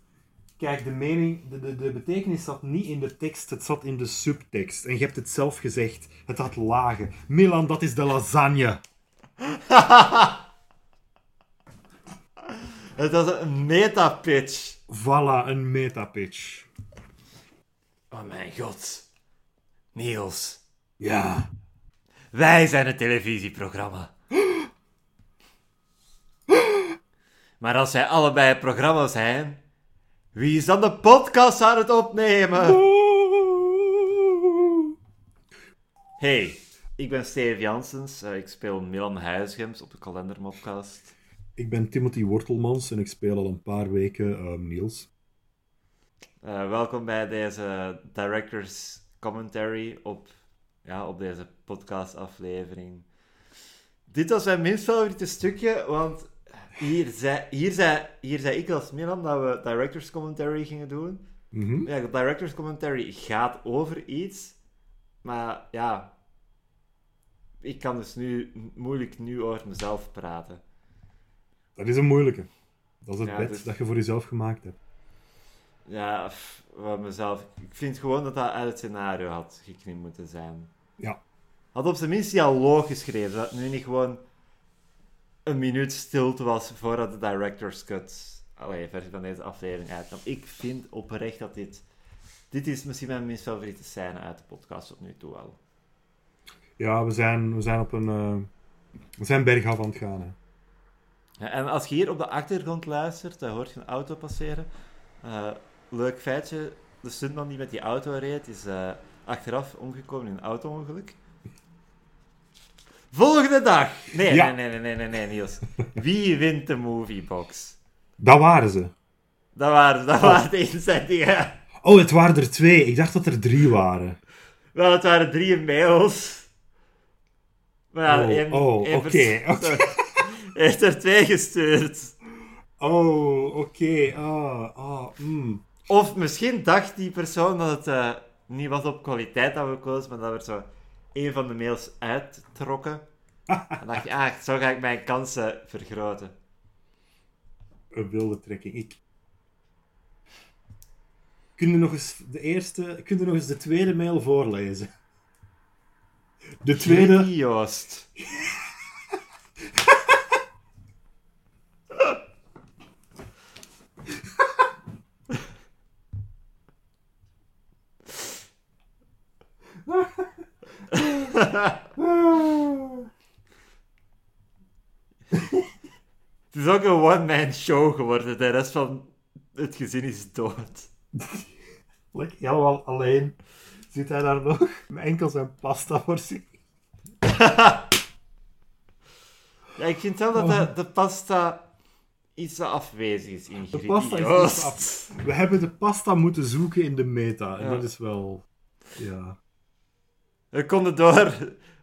Kijk, de mening, de, de, de betekenis zat niet in de tekst, het zat in de subtekst. En je hebt het zelf gezegd, het had lagen. Milan, dat is de lasagne. (laughs) het was een meta-pitch. Voilà, een metapitch. Oh mijn god. Niels, Ja. wij zijn een televisieprogramma. (gasps) Maar als zij allebei het programma zijn, wie is dan de podcast aan het opnemen? Hey, ik ben Steve Janssens. Eh, ik speel Milan Huisgems op de Kalendermopcast. Ik ben Timothy Wortelmans en ik speel al een paar weken eh, Niels. Eh, welkom bij deze Directors Commentary op, ja, op deze podcastaflevering. Dit was mijn minst favoriete stukje, want hier zei, hier, zei, hier zei ik als Milan dat we Directors Commentary gingen doen. Mhm. Ja, de Directors Commentary gaat over iets, maar ja, ik kan dus nu moeilijk nu over mezelf praten. Dat is een moeilijke. Dat is het Ja, bed dus- dat je voor jezelf gemaakt hebt. Ja, wat mezelf. Ik vind gewoon dat dat uit het scenario had geknipt moeten zijn. Ja. Had op zijn minst dialoog geschreven, het nu niet gewoon een minuut stilte was voordat de director's cut, allee, versie van deze aflevering uitkwam. Ik vind oprecht dat dit. Dit is misschien mijn minst favoriete scène uit de podcast tot nu toe al. Ja, we zijn, we zijn op een... eh, we zijn bergaf aan het gaan, hè. Ja, en als je hier op de achtergrond luistert, dan hoort je een auto passeren. Eh, leuk feitje, de stuntman die met die auto reed, is eh, achteraf omgekomen in een auto-ongeluk. Volgende dag! Nee, Ja. nee, nee, nee, nee, nee, Niels. Wie wint de moviebox? Dat waren ze. Dat waren, dat waren de inzettingen. Oh, het waren er twee. Ik dacht dat er drie waren. Wel, het waren drie mails. Maar Oh, oh, oké, persoon (laughs) heeft er twee gestuurd. Oh, oké. Ah, ah, mm. Of misschien dacht die persoon dat het eh, niet was op kwaliteit dat we kozen, maar dat we zo een van de mails uittrokken. en dacht je, ah, zo ga ik mijn kansen vergroten. Een wilde trekking. Ik... Kun je nog eens de eerste... Kun je nog eens de tweede mail voorlezen? De tweede... Joost. Het is ook een one-man show geworden. De rest van het gezin is dood. like, helemaal alleen (laughs) zit hij daar nog met enkel zijn pasta voor zich. (laughs) Ja, ik vind wel dat de, de pasta iets afwezig is in De pasta is Joost. iets af. We hebben de pasta moeten zoeken in de meta. En Ja. dat is wel... Ja. We konden door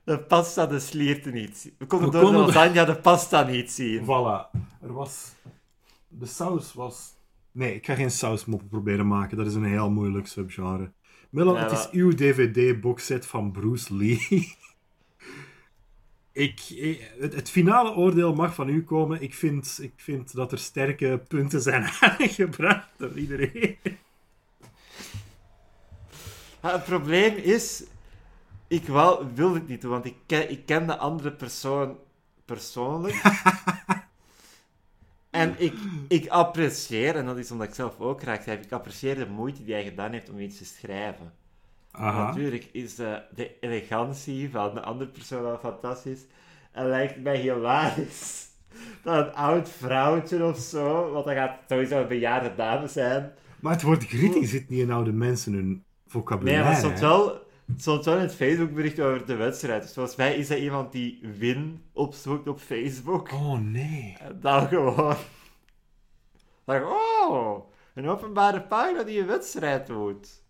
de pasta de slierten niet zien. We konden We door de lasagne de pasta niet zien. Voilà. Er was... De saus was... Nee, ik ga geen sausmoppen proberen maken. Dat is een heel moeilijk subgenre. Milan, Ja, het is uw DVD-boxset van Bruce Lee. (laughs) ik, ik- het, het finale oordeel mag van u komen. Ik vind, ik vind dat er sterke punten zijn (laughs) aangebracht door iedereen. Ja, het probleem is, ik wou, wil het niet doen, want ik ken, ik ken de andere persoon persoonlijk. (laughs) en ik, ik apprecieer, en dat is omdat ik zelf ook graag schrijf, ik apprecieer de moeite die hij gedaan heeft om iets te schrijven. Aha. Natuurlijk is de, de elegantie van de andere persoon wel fantastisch. En lijkt mij hilarisch (laughs) dat een oud vrouwtje of zo, want dat gaat sowieso een bejaarde dame zijn, Maar het woord gritty zit niet in oude mensen hun Nee, vocabulaire. maar het stond hè. wel, het stond wel in het Facebookbericht over de wedstrijd. Dus volgens mij is dat iemand die win opzoekt op Facebook. Oh nee. En dan gewoon... Dan, oh, een openbare pagina die een wedstrijd doet.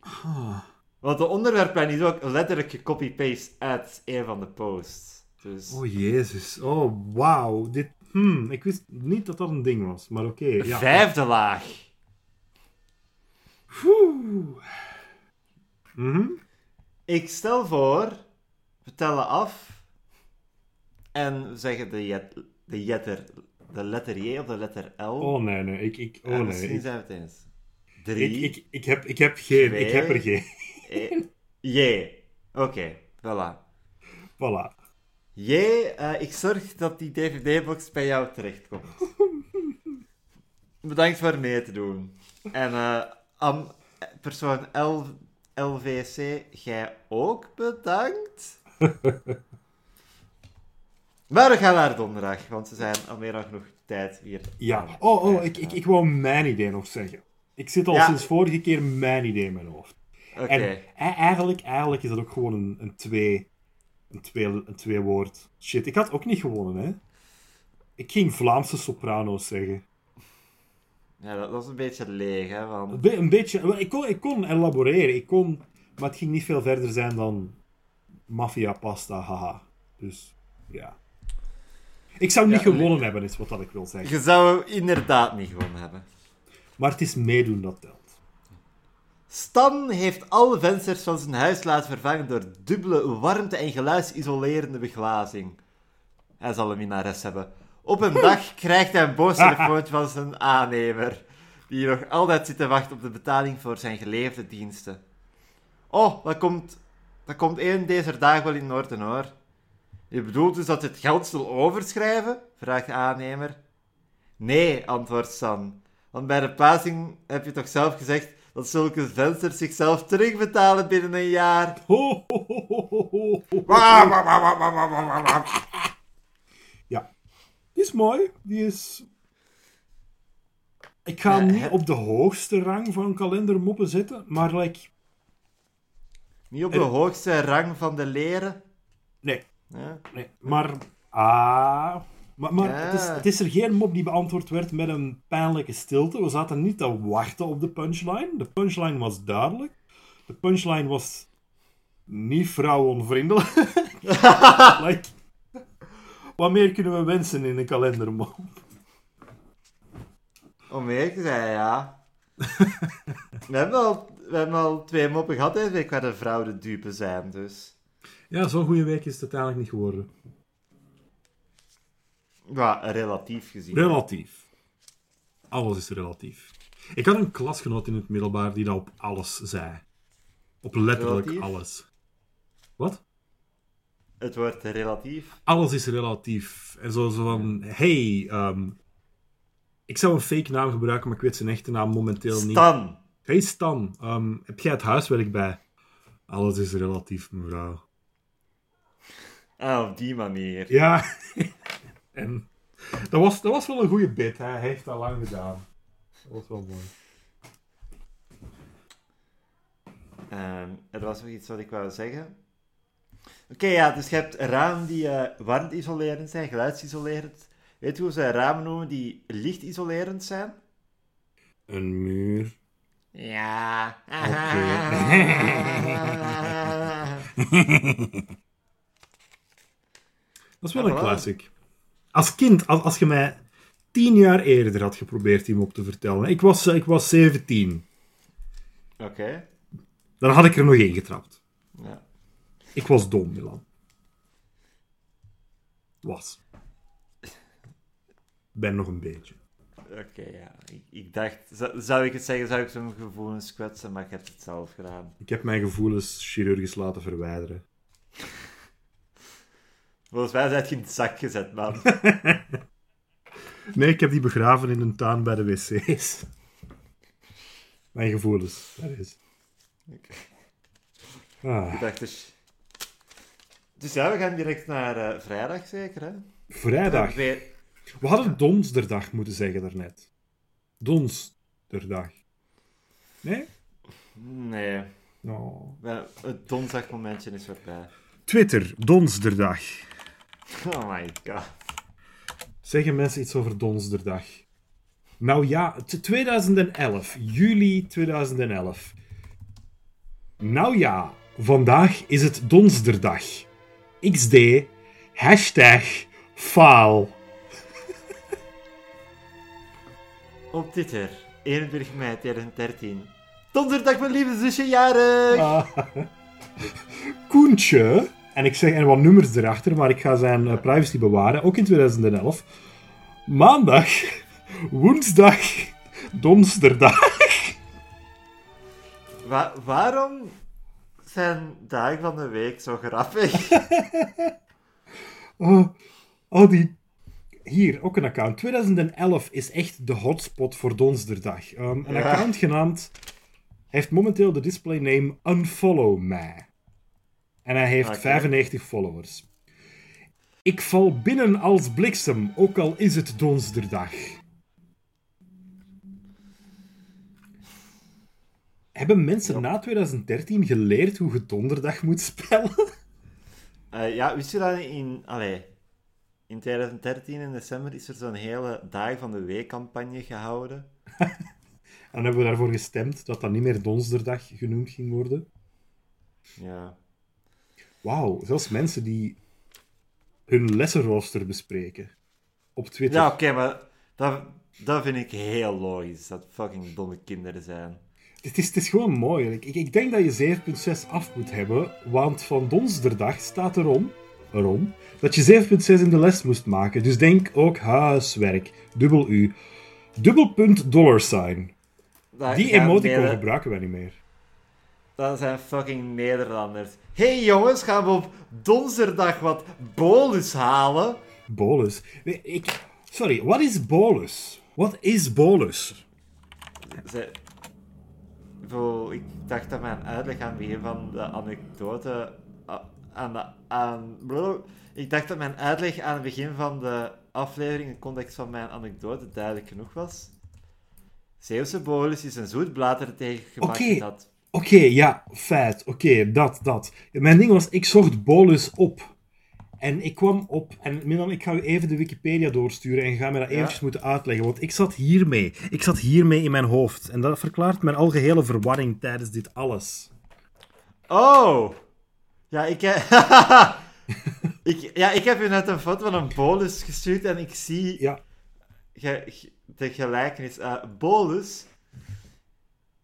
Ah. Want de onderwerplijn is ook letterlijk gecopy-paste uit een van de posts. Dus... Oh jezus. Oh wauw. Dit... Hmm, ik wist niet dat dat een ding was, maar oké. ja. Vijfde laag. Oeh. Mhm. Ik stel voor, we tellen af en we zeggen de, jet, de, jetter, de letter J of de letter L. Oh nee, nee. Ik, ik, oh En nee. misschien Ik, zijn we het eens. ik, Drie. ik, ik, heb, ik heb geen. Twee. Ik heb er geen. (laughs) eh, J. Oké, voilà. Voilà. J, eh, ik zorg dat die DVD-box bij jou terechtkomt. (laughs) Bedankt voor mee te doen. En eh, persoon L, LVC, jij ook bedankt. (laughs) maar we gaan naar donderdag, want ze zijn al meer dan genoeg tijd hier. Ja. Oh, oh ik, ik, ik wou mijn idee nog zeggen. Ik zit al Ja. sinds vorige keer mijn idee in mijn hoofd. Oké. En e- eigenlijk, eigenlijk is dat ook gewoon een, een twee... Een twee, een twee woord. Shit, ik had ook niet gewonnen, hè. Ik ging Vlaamse soprano's zeggen. Ja, dat, dat is een beetje leeg, hè. Een, Want... be- een beetje... Ik kon, ik kon elaboreren. Ik kon... Maar het ging niet veel verder zijn dan... Mafia pasta, haha. Dus, ja. Ik zou niet Ja, gewonnen hebben, is wat dat ik wil zeggen. Je zou inderdaad niet gewonnen hebben. Maar het is meedoen dat telt. Stan heeft alle vensters van zijn huis laten vervangen door dubbele warmte- en geluidsisolerende beglazing. Hij zal een minnares hebben. Op een dag (laughs) krijgt hij een boos telefoontje (laughs) van zijn aannemer, die nog altijd zit te wachten op de betaling voor zijn geleefde diensten. Oh, dat komt, dat komt één deze dagen wel in orde hoor. Je bedoelt dus dat je het geld zal overschrijven? vraagt de aannemer. Nee, antwoordt Stan. Want bij de plaatsing heb je toch zelf gezegd dat zulke vensters zichzelf terugbetalen binnen een jaar. Ho, ho, ho, ho, ho, ho, ho. Ja. Die is mooi. Die is... Ik ga niet op de hoogste rang van kalendermoppen zetten, maar like... Niet op de hoogste rang van de leren. Nee, Ja. nee. Maar... Ah... Maar, maar Ja. het, is, het is er geen mop die beantwoord werd met een pijnlijke stilte. We zaten niet te wachten op de punchline. De punchline was duidelijk. De punchline was niet vrouwonvriendelijk. (laughs) like, wat meer kunnen we wensen in een kalendermop? Om eerlijk te zijn, ja. (laughs) we, hebben al, we hebben al twee moppen gehad deze week waar de vrouwen de dupe zijn, dus... Ja, zo'n goede week is het uiteindelijk niet geworden. Ja, relatief gezien. Relatief. Alles is relatief. Ik had een klasgenoot in het middelbaar die dat op alles zei. Op letterlijk Relatief? alles. Wat? Het wordt relatief. Alles is relatief. En zo, zo van, hey, ehm, ik zou een fake naam gebruiken, maar ik weet zijn echte naam momenteel niet. Stan. Hey Stan, ehm, heb jij het huiswerk bij? Alles is relatief, mevrouw. Ah, op die manier. Ja, (laughs) en dat was, dat was wel een goede bit. hè. Hij heeft dat lang gedaan. Dat was wel mooi. Ehm, er was nog iets wat ik wou zeggen. Oké, ja, dus je hebt ramen die eh warmte-isolerend zijn, geluidsisolerend. Weet je hoe ze ramen noemen die lichtisolerend zijn? Een muur. Ja. (laughs) Dat is wel een classic. Als kind, als, als je mij tien jaar eerder had geprobeerd die me op te vertellen. Ik was, eh, ik was 17. Oké. Dan had ik er nog één getrapt. Ik was dom, Milan. Was. Ben nog een beetje. Oké, ja. Ik, ik dacht, zou, ik het zeggen, zou ik zo'n gevoelens kwetsen, maar ik heb het zelf gedaan. Ik heb mijn gevoelens chirurgisch laten verwijderen. Volgens mij zijn het in het zak gezet, man. (laughs) Nee, ik heb die begraven in een tuin bij de wc's. Mijn gevoelens, dat is. Ah, ik dacht dus... Dus ja, we gaan direct naar eh, vrijdag, zeker, hè? vrijdag. We- We hadden donsderdag moeten zeggen daarnet. Donsderdag. Nee? Nee, het donderdag-momentje is voorbij. Twitter, donsderdag. Oh my god. Zeggen mensen iets over donsderdag? Nou ja, t- 2011. Juli 2011. Nou ja, vandaag is het donsderdag. XD, hashtag faal. Op Twitter, 21 mei 2013. Donderdag, mijn lieve zusje, jarig! Ah. (laughs) Koentje, en ik zeg en wat nummers erachter, maar ik ga zijn eh, privacy bewaren, ook in 2011. Maandag, (laughs) woensdag, donsderdag. Wa- waarom zijn dagen van de week zo grappig? (laughs) (laughs) Oh, oh, die... Hier, ook een account. 2011 is echt de hotspot voor Donsderdag. Ehm, een Ja. account genaamd... Hij heeft momenteel de display name Unfollow Me. En hij heeft Oké. 95 followers. Ik val binnen als bliksem, ook al is het Donsderdag. Hebben mensen na 2013 geleerd hoe je donderdag moet spellen? (laughs) Eh, ja, wist je dat in... Allee, in 2013 in december is er zo'n hele Dagen van de Week campagne gehouden. (laughs) En dan hebben we daarvoor gestemd dat dat niet meer Donsderdag genoemd ging worden. Ja. Wauw, zelfs mensen die hun lessenrooster bespreken. Op Twitter. Ja, oké, maar dat, dat vind ik heel logisch, dat fucking domme kinderen zijn. Het, is, het is gewoon mooi. Ik, ik, denk dat je 7.6 af moet hebben, want van Donsderdag staat erom, erom dat je 7.6 in de les moest maken. Dus denk ook huiswerk. Dubbel U. Dubbelpunt dollar sign. Dat Die emoticon Neder- gebruiken wij niet meer. Dat zijn fucking Nederlanders. hey, jongens, gaan we op donderdag wat bolus halen? Bolus. Nee, Ik, sorry, wat is bolus? Wat is bolus? Ze, Zo, ik dacht dat mijn uitleg aan het begin van de anekdote... a- Aan de, aan, ik dacht dat mijn uitleg aan het begin van de aflevering, in de context van mijn anekdote, duidelijk genoeg was. Zeeuwse bolus is een zoet blader tegen gebakken Oké. dat... Oké, ja, feit. Oké, dat, dat. Mijn ding was, ik zocht bolus op. En ik kwam op... En Milan, ik ga u even de Wikipedia doorsturen en je gaat me dat Ja. eventjes moeten uitleggen. Want ik zat hiermee. Ik zat hiermee in mijn hoofd. En dat verklaart mijn algehele verwarring tijdens dit alles. Oh! Ja, ik heb... (laughs) ik, ja, ik heb u net een foto van een bolus gestuurd en ik zie Ja, ge- ge- de gelijkenis. Eh, bolus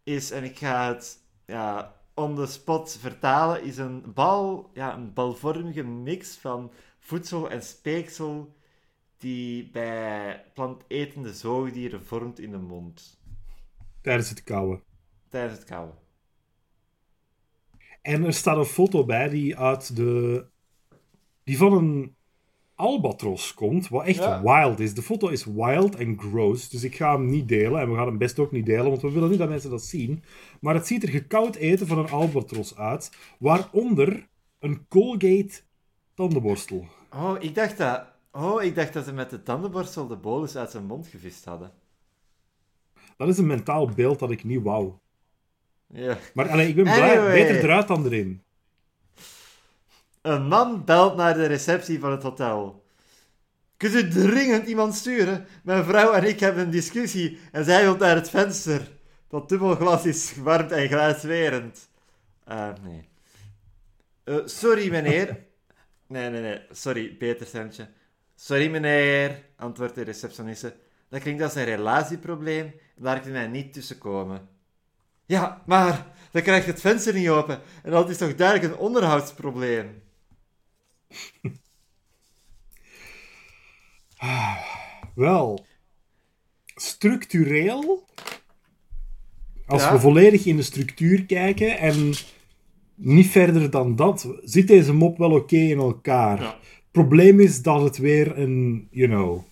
is, en ik ga het ja, on the spot vertalen, is een bal, ja, een balvormige mix van voedsel en speeksel die bij plantetende zoogdieren vormt in de mond tijdens het kouwen. tijdens het kauwen. En er staat een foto bij die uit de... Die van een albatros komt, wat echt Ja. wild is. De foto is wild en gross, dus ik ga hem niet delen. En we gaan hem best ook niet delen, want we willen niet dat mensen dat zien. Maar het ziet er gekoud eten van een albatros uit, waaronder een Colgate tandenborstel. Oh, ik dacht dat... Oh, ik dacht dat ze met de tandenborstel de bolus uit zijn mond gevist hadden. Dat is een mentaal beeld dat ik niet wou. Ja. Maar allee, ik ben blij. Anyway. Beter eruit dan erin. Een man belt naar de receptie van het hotel. Kunt u dringend iemand sturen? Mijn vrouw en ik hebben een discussie en zij wil naar het venster. Dat dubbelglas is warm en glaaswerend. Eh, nee. Eh, sorry, meneer. Nee, nee, nee. Sorry, beter centje. Sorry, meneer, antwoordt de receptioniste. Dat klinkt als een relatieprobleem. Daar kunt mij niet tussenkomen. Ja, maar dan krijgt het venster niet open. En dat is toch duidelijk een onderhoudsprobleem. (laughs) Wel, structureel, als Ja. we volledig in de structuur kijken en niet verder dan dat, zit deze mop wel oké in elkaar. Ja. Probleem is dat het weer een, you know,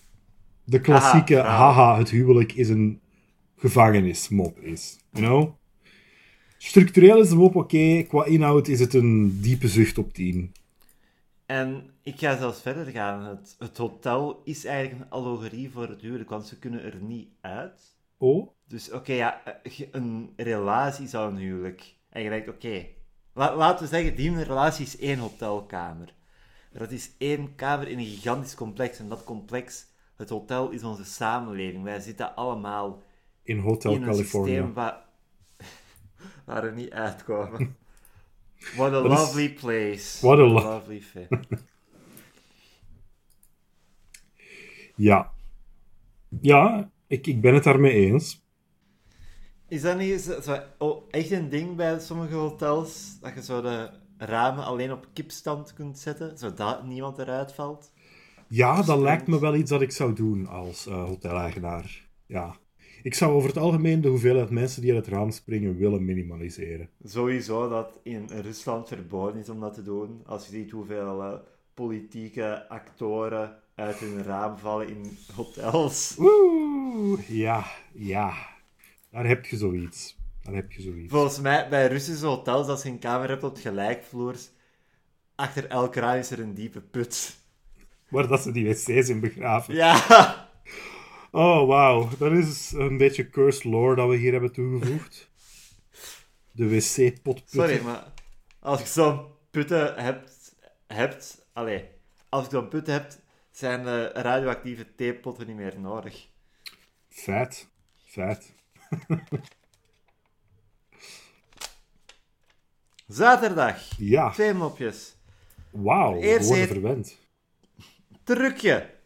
de klassieke Haha, haha, het huwelijk is een gevangenismop is. You know? Structureel is de mop oké, qua inhoud is het een diepe zucht op 10. En ik ga zelfs verder gaan. Het, het hotel is eigenlijk een allegorie voor het huwelijk, want ze kunnen er niet uit. Oh? Dus oké, ja, eh, een relatie zou een huwelijk. En je denkt, oké, la- laten we zeggen, die relatie is één hotelkamer. Dat is één kamer in een gigantisch complex. En dat complex, het hotel, is onze samenleving. Wij zitten allemaal In Hotel in California. (laughs) waar we niet uitkomen. What a is- lovely place. What a lo- lovely (laughs) fa- Ja. Ja, ik, ik ben het daarmee eens. Is dat niet zo, oh, echt een ding bij sommige hotels? Dat je zo de ramen alleen op kipstand kunt zetten, zodat niemand eruit valt? Ja, dat lijkt me wel iets dat ik zou doen als eh hoteleigenaar. Ja. Ik zou over het algemeen de hoeveelheid mensen die uit het raam springen willen minimaliseren. Sowieso dat in Rusland verboden is om dat te doen. Als je ziet hoeveel eh, politieke actoren uit hun raam vallen in hotels. Oeh, ja, ja. Daar heb je zoiets. Daar heb je zoiets. Volgens mij, bij Russische hotels, als je een kamer hebt op gelijkvloers, achter elk raam is er een diepe put. Waar dat ze die wc's in begraven. Ja! Oh, wauw. Dat is een beetje cursed lore dat we hier hebben toegevoegd. De wc-potputten. Sorry, maar als je zo'n putten hebt, hebt allee, als je zo'n putten hebt, zijn de radioactieve theepotten niet meer nodig. Feit. Feit. (laughs) Zaterdag, Ja. twee mopjes. Wauw. Eerst worden verwend. Trucje.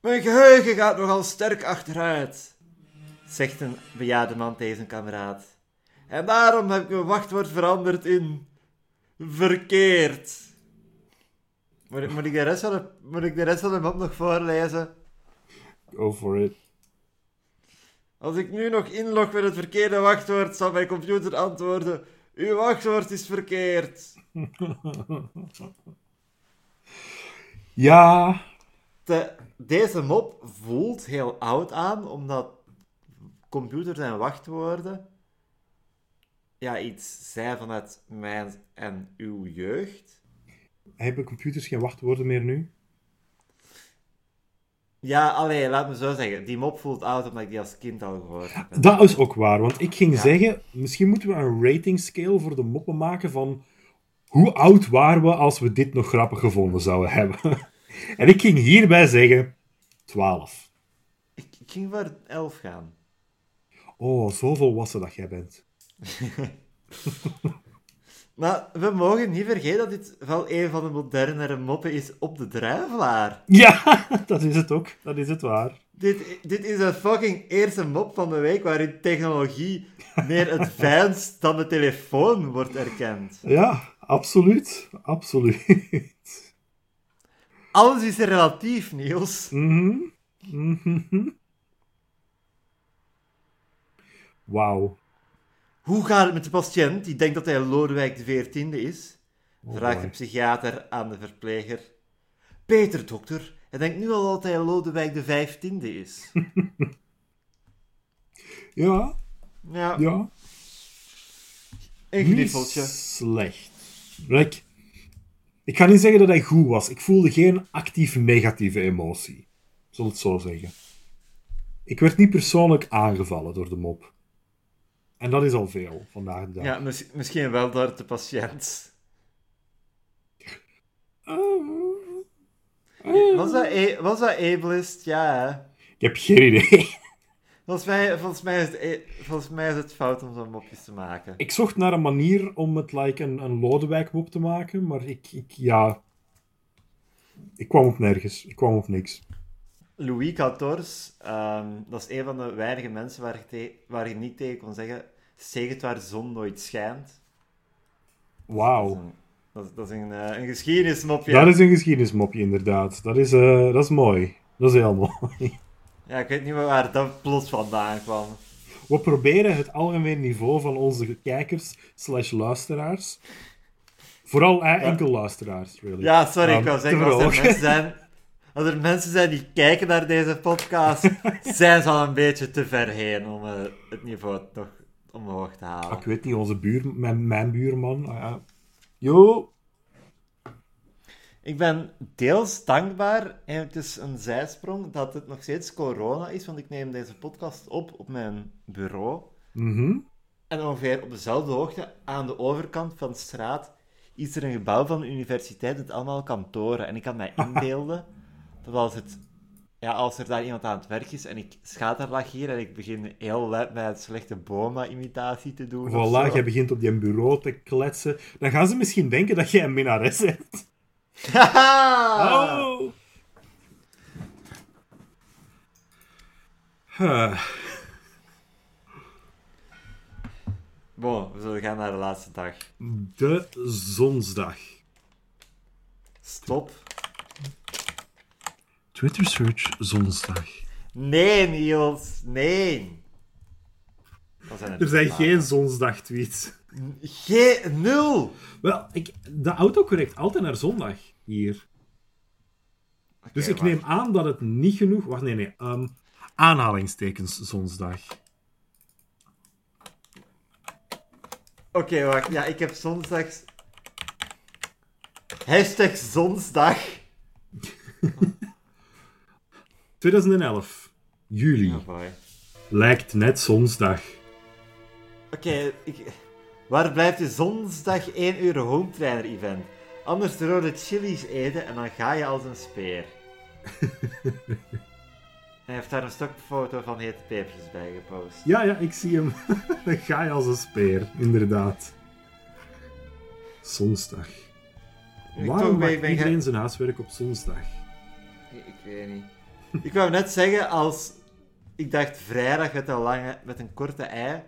Mijn geheugen gaat nogal sterk achteruit, zegt een bejaarde man tegen zijn kameraad. En daarom heb ik mijn wachtwoord veranderd in verkeerd. Moet ik, moet ik, de, rest van de, moet ik de rest van de mop nog voorlezen? Go for it. Als ik nu nog inlog met het verkeerde wachtwoord, zal mijn computer antwoorden: Uw wachtwoord is verkeerd. (laughs) Ja. De, deze mop voelt heel oud aan, omdat computers en wachtwoorden ja, iets zijn vanuit mijn en uw jeugd. Hebben computers geen wachtwoorden meer nu? Ja, allee, laat me zo zeggen. Die mop voelt oud omdat ik die als kind al gehoord heb. Dat is ook waar, want ik ging Ja. zeggen, misschien moeten we een rating scale voor de moppen maken van hoe oud waren we als we dit nog grappig gevonden zouden hebben. (laughs) en ik ging hierbij zeggen 12. Ik, ik ging voor 11 gaan. Oh, zo volwassen dat jij bent. (laughs) Maar we mogen niet vergeten dat dit wel een van de modernere moppen is op de druivelaar. Ja, (laughs) dat is het ook. Dat is het waar. Dit, dit is een fucking eerste mop van de week waarin technologie meer advanced (laughs) dan de telefoon wordt erkend. Ja, absoluut. Absoluut. Alles is relatief, Niels. Mhm. Mhm. Wauw. Hoe gaat het met de patiënt die denkt dat hij Lodewijk de veertiende is? Vraagt de psychiater aan de verpleger. Peter, dokter. Hij denkt nu al dat hij Lodewijk de vijftiende is. (laughs) Ja, Ja, ja. een Niet slecht. Ik ga niet zeggen dat hij goed was. Ik voelde geen actief negatieve emotie. Zal het zo zeggen. Ik werd niet persoonlijk aangevallen door de mop. En dat is al veel vandaag de dag. Ja, mis- misschien wel door de patiënt. Oh. Was dat, a- was dat ableist? Ja, hè. Ik heb geen idee. (laughs) Volgens mij, volgens, mij is het, a- volgens mij is het fout om zo'n mopjes te maken. Ik zocht naar een manier om het like een, een Lodewijk-mop te maken, maar ik, ik, ja... Ik kwam op nergens. Ik kwam op niks. Louis XIV, ehm, dat is een van de weinige mensen waar je, te- waar je niet tegen kon zeggen, zeg het waar de zon nooit schijnt. Dat is Wauw. een, dat is, dat is een, eh, een geschiedenismopje. Dat is een geschiedenismopje, inderdaad. Dat is, eh, dat is mooi. Dat is heel (laughs) mooi. Ja, ik weet niet meer waar dat plots vandaan kwam. We proberen het algemeen niveau van onze kijkers slash luisteraars. Vooral eh, enkel luisteraars, really. Ja, sorry, ik wou zeggen, als er, mensen zijn, als er mensen zijn die kijken naar deze podcast, (laughs) zijn ze al een beetje te ver heen om eh, het niveau nog omhoog te halen. Ah, Ik weet niet, onze buur, mijn, mijn buurman. ah, ja. Yo! Ik ben deels dankbaar, en het is een zijsprong, dat het nog steeds corona is, want ik neem deze podcast op op mijn bureau. Mhm. En ongeveer op dezelfde hoogte, aan de overkant van de straat, is er een gebouw van de universiteit met allemaal kantoren. En ik kan mij (laughs) inbeelden dat als, het, ja, als er daar iemand aan het werk is en ik schaterlach hier en ik begin heel luid met een slechte Boma-imitatie te doen. Voilà, jij begint op die bureau te kletsen. Dan gaan ze misschien denken dat jij een minnares hebt. (laughs) oh. huh. Bon, we zullen gaan naar de laatste dag. De zonsdag. Stop. Twitter search zonsdag. Nee, Niels, nee. Er zijn er, er zijn geen zonsdag tweets. G0! Wel, ik, de auto correct altijd naar zondag hier. Dus ik neem aan dat het niet genoeg... Wacht, nee, nee. Um, aanhalingstekens zondag. Oké, wacht. Ja, ik heb zondags... Hashtag zondag. (laughs) 2011. Juli. Lijkt net zondag. Oké, ik waar blijft de zonsdag 1 euro home trainer event? Anders de rode chilies eten en dan ga je als een speer. (laughs) Hij heeft daar een stokfoto van hete pepers bij gepost. Ja, ja, ik zie hem. (laughs) Dan ga je als een speer, inderdaad. Zonsdag. Ik Waarom maakt iedereen zijn huiswerk op zonsdag? Ik, ik weet niet. Ik wou net zeggen, als... Ik dacht vrijdag met een, lange, met een korte ei.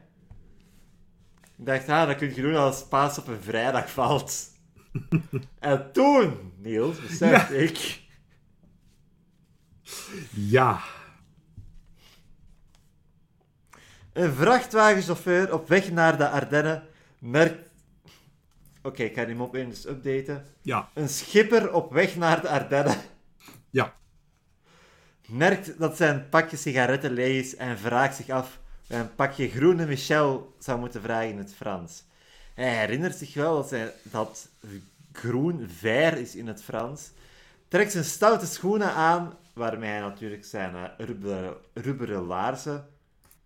Ik dacht, ah, dat kun je doen als paas op een vrijdag valt. (laughs) en toen, Niels, besefte ik... Ja. Een vrachtwagenchauffeur op weg naar de Ardennen merkt... Oké, ik ga die mop eens updaten. Ja. Een schipper op weg naar de Ardennen Ja. merkt dat zijn pakje sigaretten leeg is en vraagt zich af een pakje groene Michel zou moeten vragen in het Frans. Hij herinnert zich wel dat, hij, dat groen ver is in het Frans, trekt zijn stoute schoenen aan, waarmee hij natuurlijk zijn eh, rubberen, rubberen laarzen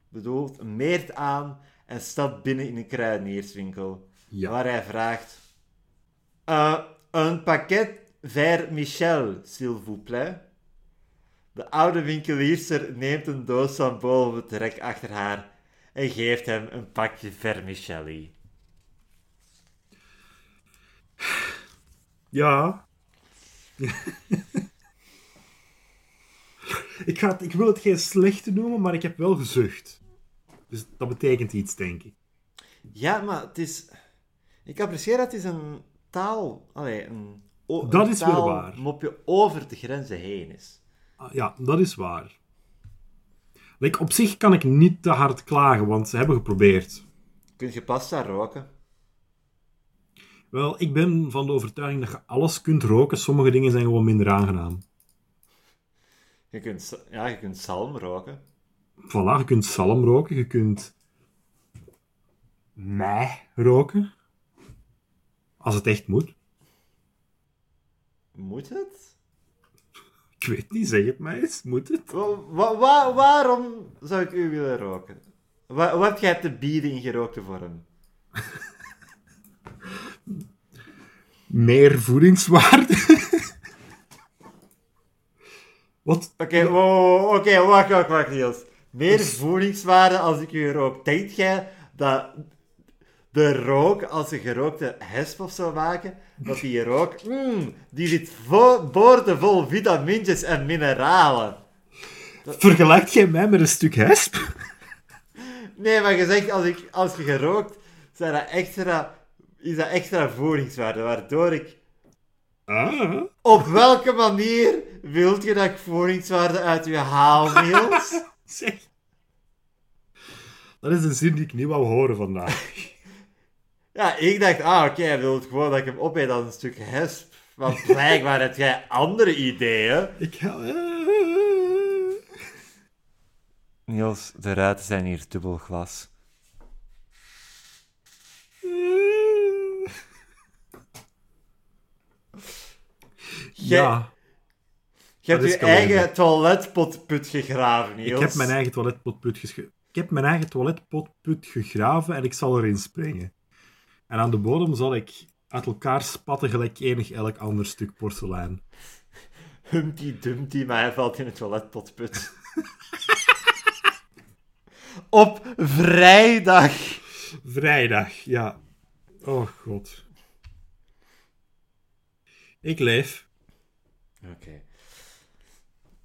bedoelt, meert aan en stapt binnen in een kruidenierswinkel, Ja. waar hij vraagt... "Eh, een pakket ver Michel, s'il vous plaît. De oude winkelierster neemt een doos van boven het rek achter haar en geeft hem een pakje vermicelli. Ja. (laughs) ik, ga het, ik wil het geen slechte noemen, maar ik heb wel gezucht. Dus dat betekent iets, denk ik. Ja, maar het is... Ik apprecieer dat het is een taal... Allee, een, o- Dat een is weer taal waar. mopje over de grenzen heen is. Ah, Ja, dat is waar. Like, op zich kan ik niet te hard klagen, want ze hebben geprobeerd. Kun je pasta roken? Wel, ik ben van de overtuiging dat je alles kunt roken. Sommige dingen zijn gewoon minder aangenaam. Je kunt, ja, je kunt zalm roken. Voilà, je kunt zalm roken, je kunt mei roken. Als het echt moet. Moet het? Ik weet niet, zeg het mij eens. Moet het? Wa- wa- wa- waarom zou ik u willen roken? Wat, wat heb jij te bieden in gerookte vorm? Meer voedingswaarde. Wat? Oké, wow, wacht, wacht, wacht, Niels. Meer voedingswaarde als ik u rook. Denkt jij dat de rook, als je gerookte hesp of zou maken, dat die rook, mm, die zit vo boordevol vitamintjes en mineralen? Vergelijkt jij mij met een stuk hesp? Nee, maar je zegt, als, ik, als je gerookt, zijn dat extra, is dat extra voedingswaarde, waardoor ik... Ah. Op welke manier wilt je dat ik voedingswaarde uit je haal, Niels? (laughs) Zeg. Dat is een zin die ik niet wou horen vandaag. (laughs) Ja, ik dacht, ah, oké, hij wil gewoon dat ik hem opeet als een stuk hesp. Want (laughs) blijkbaar heb jij andere ideeën. Ik ga... Niels, de ruiten zijn hier dubbel glas. Ja, Je hebt je eigen toiletpotput gegraven, Niels. ik heb mijn eigen toiletpotput gesche- Ik heb mijn eigen toiletpotput gegraven en ik zal erin springen. En aan de bodem zal ik uit elkaar spatten gelijk enig elk ander stuk porselein. Humpty Dumpty, maar hij valt in het toiletpotput. (laughs) Op vrijdag. Vrijdag, ja. Oh god. Ik leef. Oké.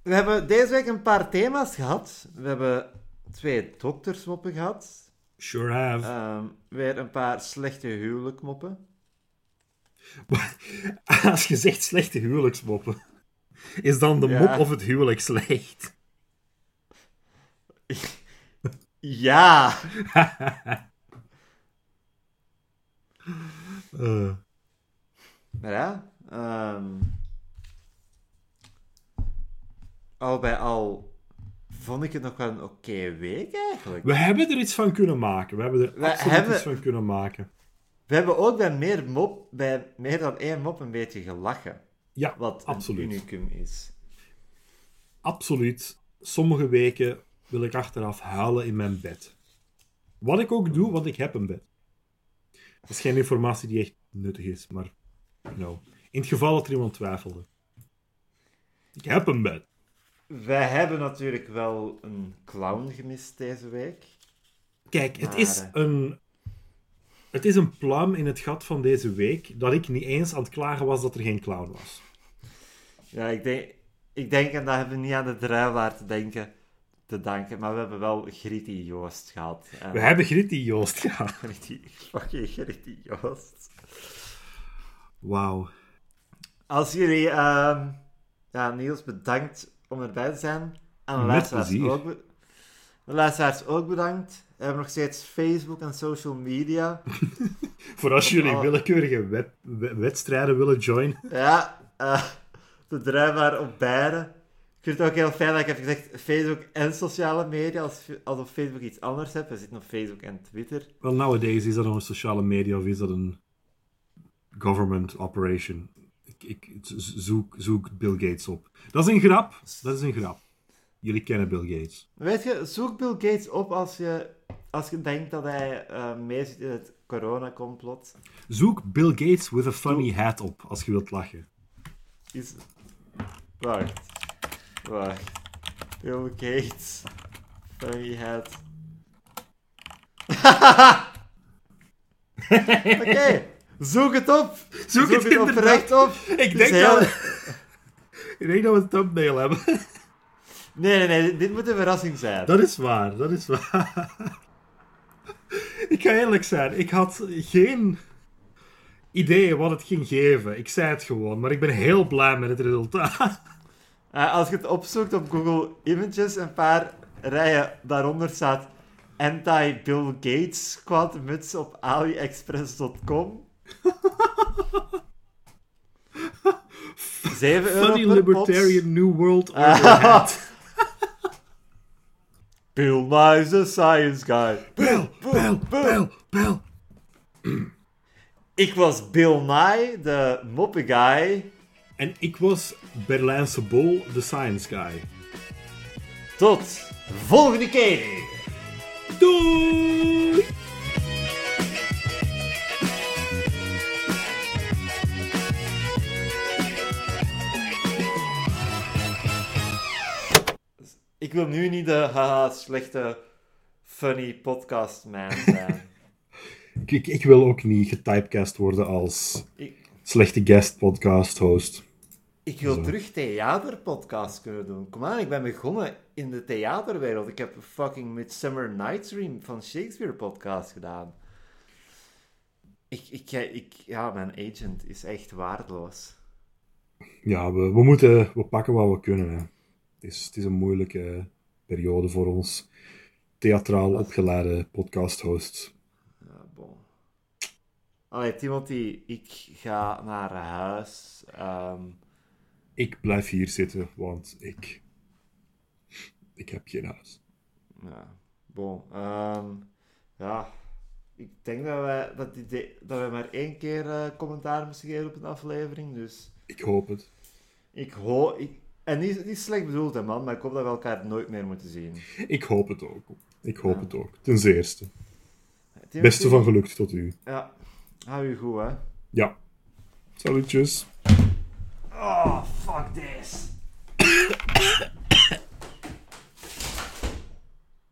We hebben deze week een paar thema's gehad. We hebben twee doktersmoppen gehad. Sure have. Ehm, weer een paar slechte huwelijkmoppen. (laughs) Als je zegt slechte huwelijksmoppen, is dan de Ja. mop of het huwelijk slecht? (laughs) Ja! (laughs) Eh, Maar ja, ehm, al bij al vond ik het nog wel een oké week eigenlijk. we hebben er iets van kunnen maken. We hebben er We absoluut hebben- iets van kunnen maken. We hebben ook bij meer, mop, bij meer dan één mop een beetje gelachen. Ja, Wat absoluut. een unicum is. Absoluut. Sommige weken wil ik achteraf huilen in mijn bed. Wat ik ook doe, want ik heb een bed. Dat is geen informatie die echt nuttig is, maar you know. in het geval dat er iemand twijfelde. Ik heb een bed. Wij hebben natuurlijk wel een clown gemist deze week. Kijk, het is eh, een. Het is een pluim in het gat van deze week dat ik niet eens aan het klagen was dat er geen clown was. Ja, ik denk, ik denk, en dat hebben we niet aan de druilaar te denken, te danken, maar we hebben wel Gritty Joost gehad. En We hebben Gritty Joost gehad. (laughs) Gritty, fucking Gritty Joost. Wauw. Als jullie, ehm, ja, Niels, bedankt om erbij te zijn. En de luisteraars ook, be- de luisteraars ook bedankt. We hebben nog steeds Facebook en social media. (laughs) Voor als jullie willekeurige wed- we- wedstrijden willen joinen. (laughs) Ja, eh, de druivaar op beide. Ik vind het ook heel fijn dat ik heb gezegd Facebook en sociale media, als, alsof Facebook iets anders hebt. We zitten op Facebook en Twitter. Wel, nowadays is dat nog een sociale media of is dat een government operation? Ik, zoek, zoek Bill Gates op. Dat is een grap. Dat is een grap. Jullie kennen Bill Gates. Weet je, zoek Bill Gates op als je, als je denkt dat hij eh meezit in het coronacomplot. Zoek Bill Gates with a funny hat op als je wilt lachen. Is... Wacht. Wacht. Bill Gates. Funny hat. (laughs) Oké, zoek het op. Zoek het het oprecht op. Ik Het denk, heel- dat, ik denk dat we een thumbnail hebben. Nee, nee, nee, dit moet een verrassing zijn. Dat is waar, dat is waar. Ik ga eerlijk zijn, ik had geen idee wat het ging geven. Ik zei het gewoon, maar ik ben heel blij met het resultaat. Eh, als je het opzoekt op Google Images, een paar rijen daaronder staat anti-Bill Gates quantummuts op aliexpress.com. 7 euro Funny per Libertarian New World (laughs) Order. Bill Nye's the science guy. Bill, Bill, Bill, Bill. Ik was Bill Nye, de moppe guy. En ik was Berlijnse Bol, de science guy. Tot volgende keer. Doei! Ik wil nu niet de haha slechte funny podcast man zijn. (laughs) Ik, ik, wil ook niet getypecast worden als ik, slechte guest podcast host. ik wil Zo. terug theaterpodcast kunnen doen. Kom aan, ik ben begonnen in de theaterwereld. Ik heb een fucking Midsummer Night's Dream van Shakespeare podcast gedaan. Ik, ik, ik, ja, mijn agent is echt waardeloos. Ja, we, we moeten... We pakken wat we kunnen, hè. Het is, het is een moeilijke periode voor ons theatraal opgeleide podcast hosts. Ja, bon. Allee, Timothy, ik ga naar huis. Ehm, Ik blijf hier zitten, want ik... Ik heb geen huis. ja, bon. Ehm, ja, ik denk dat wij, dat, die de- dat wij maar één keer eh, commentaar moesten geven op een aflevering. Dus Ik hoop het. ik hoop... Ik, en niet, niet slecht bedoeld, hè, man, maar ik hoop dat we elkaar nooit meer moeten zien. Ik hoop het ook. Ik hoop Ja. het ook. Ten zeerste. Timothy, Beste van geluk tot u. Ja, hou je goed, hè. Ja. Salutjes. Oh, fuck this.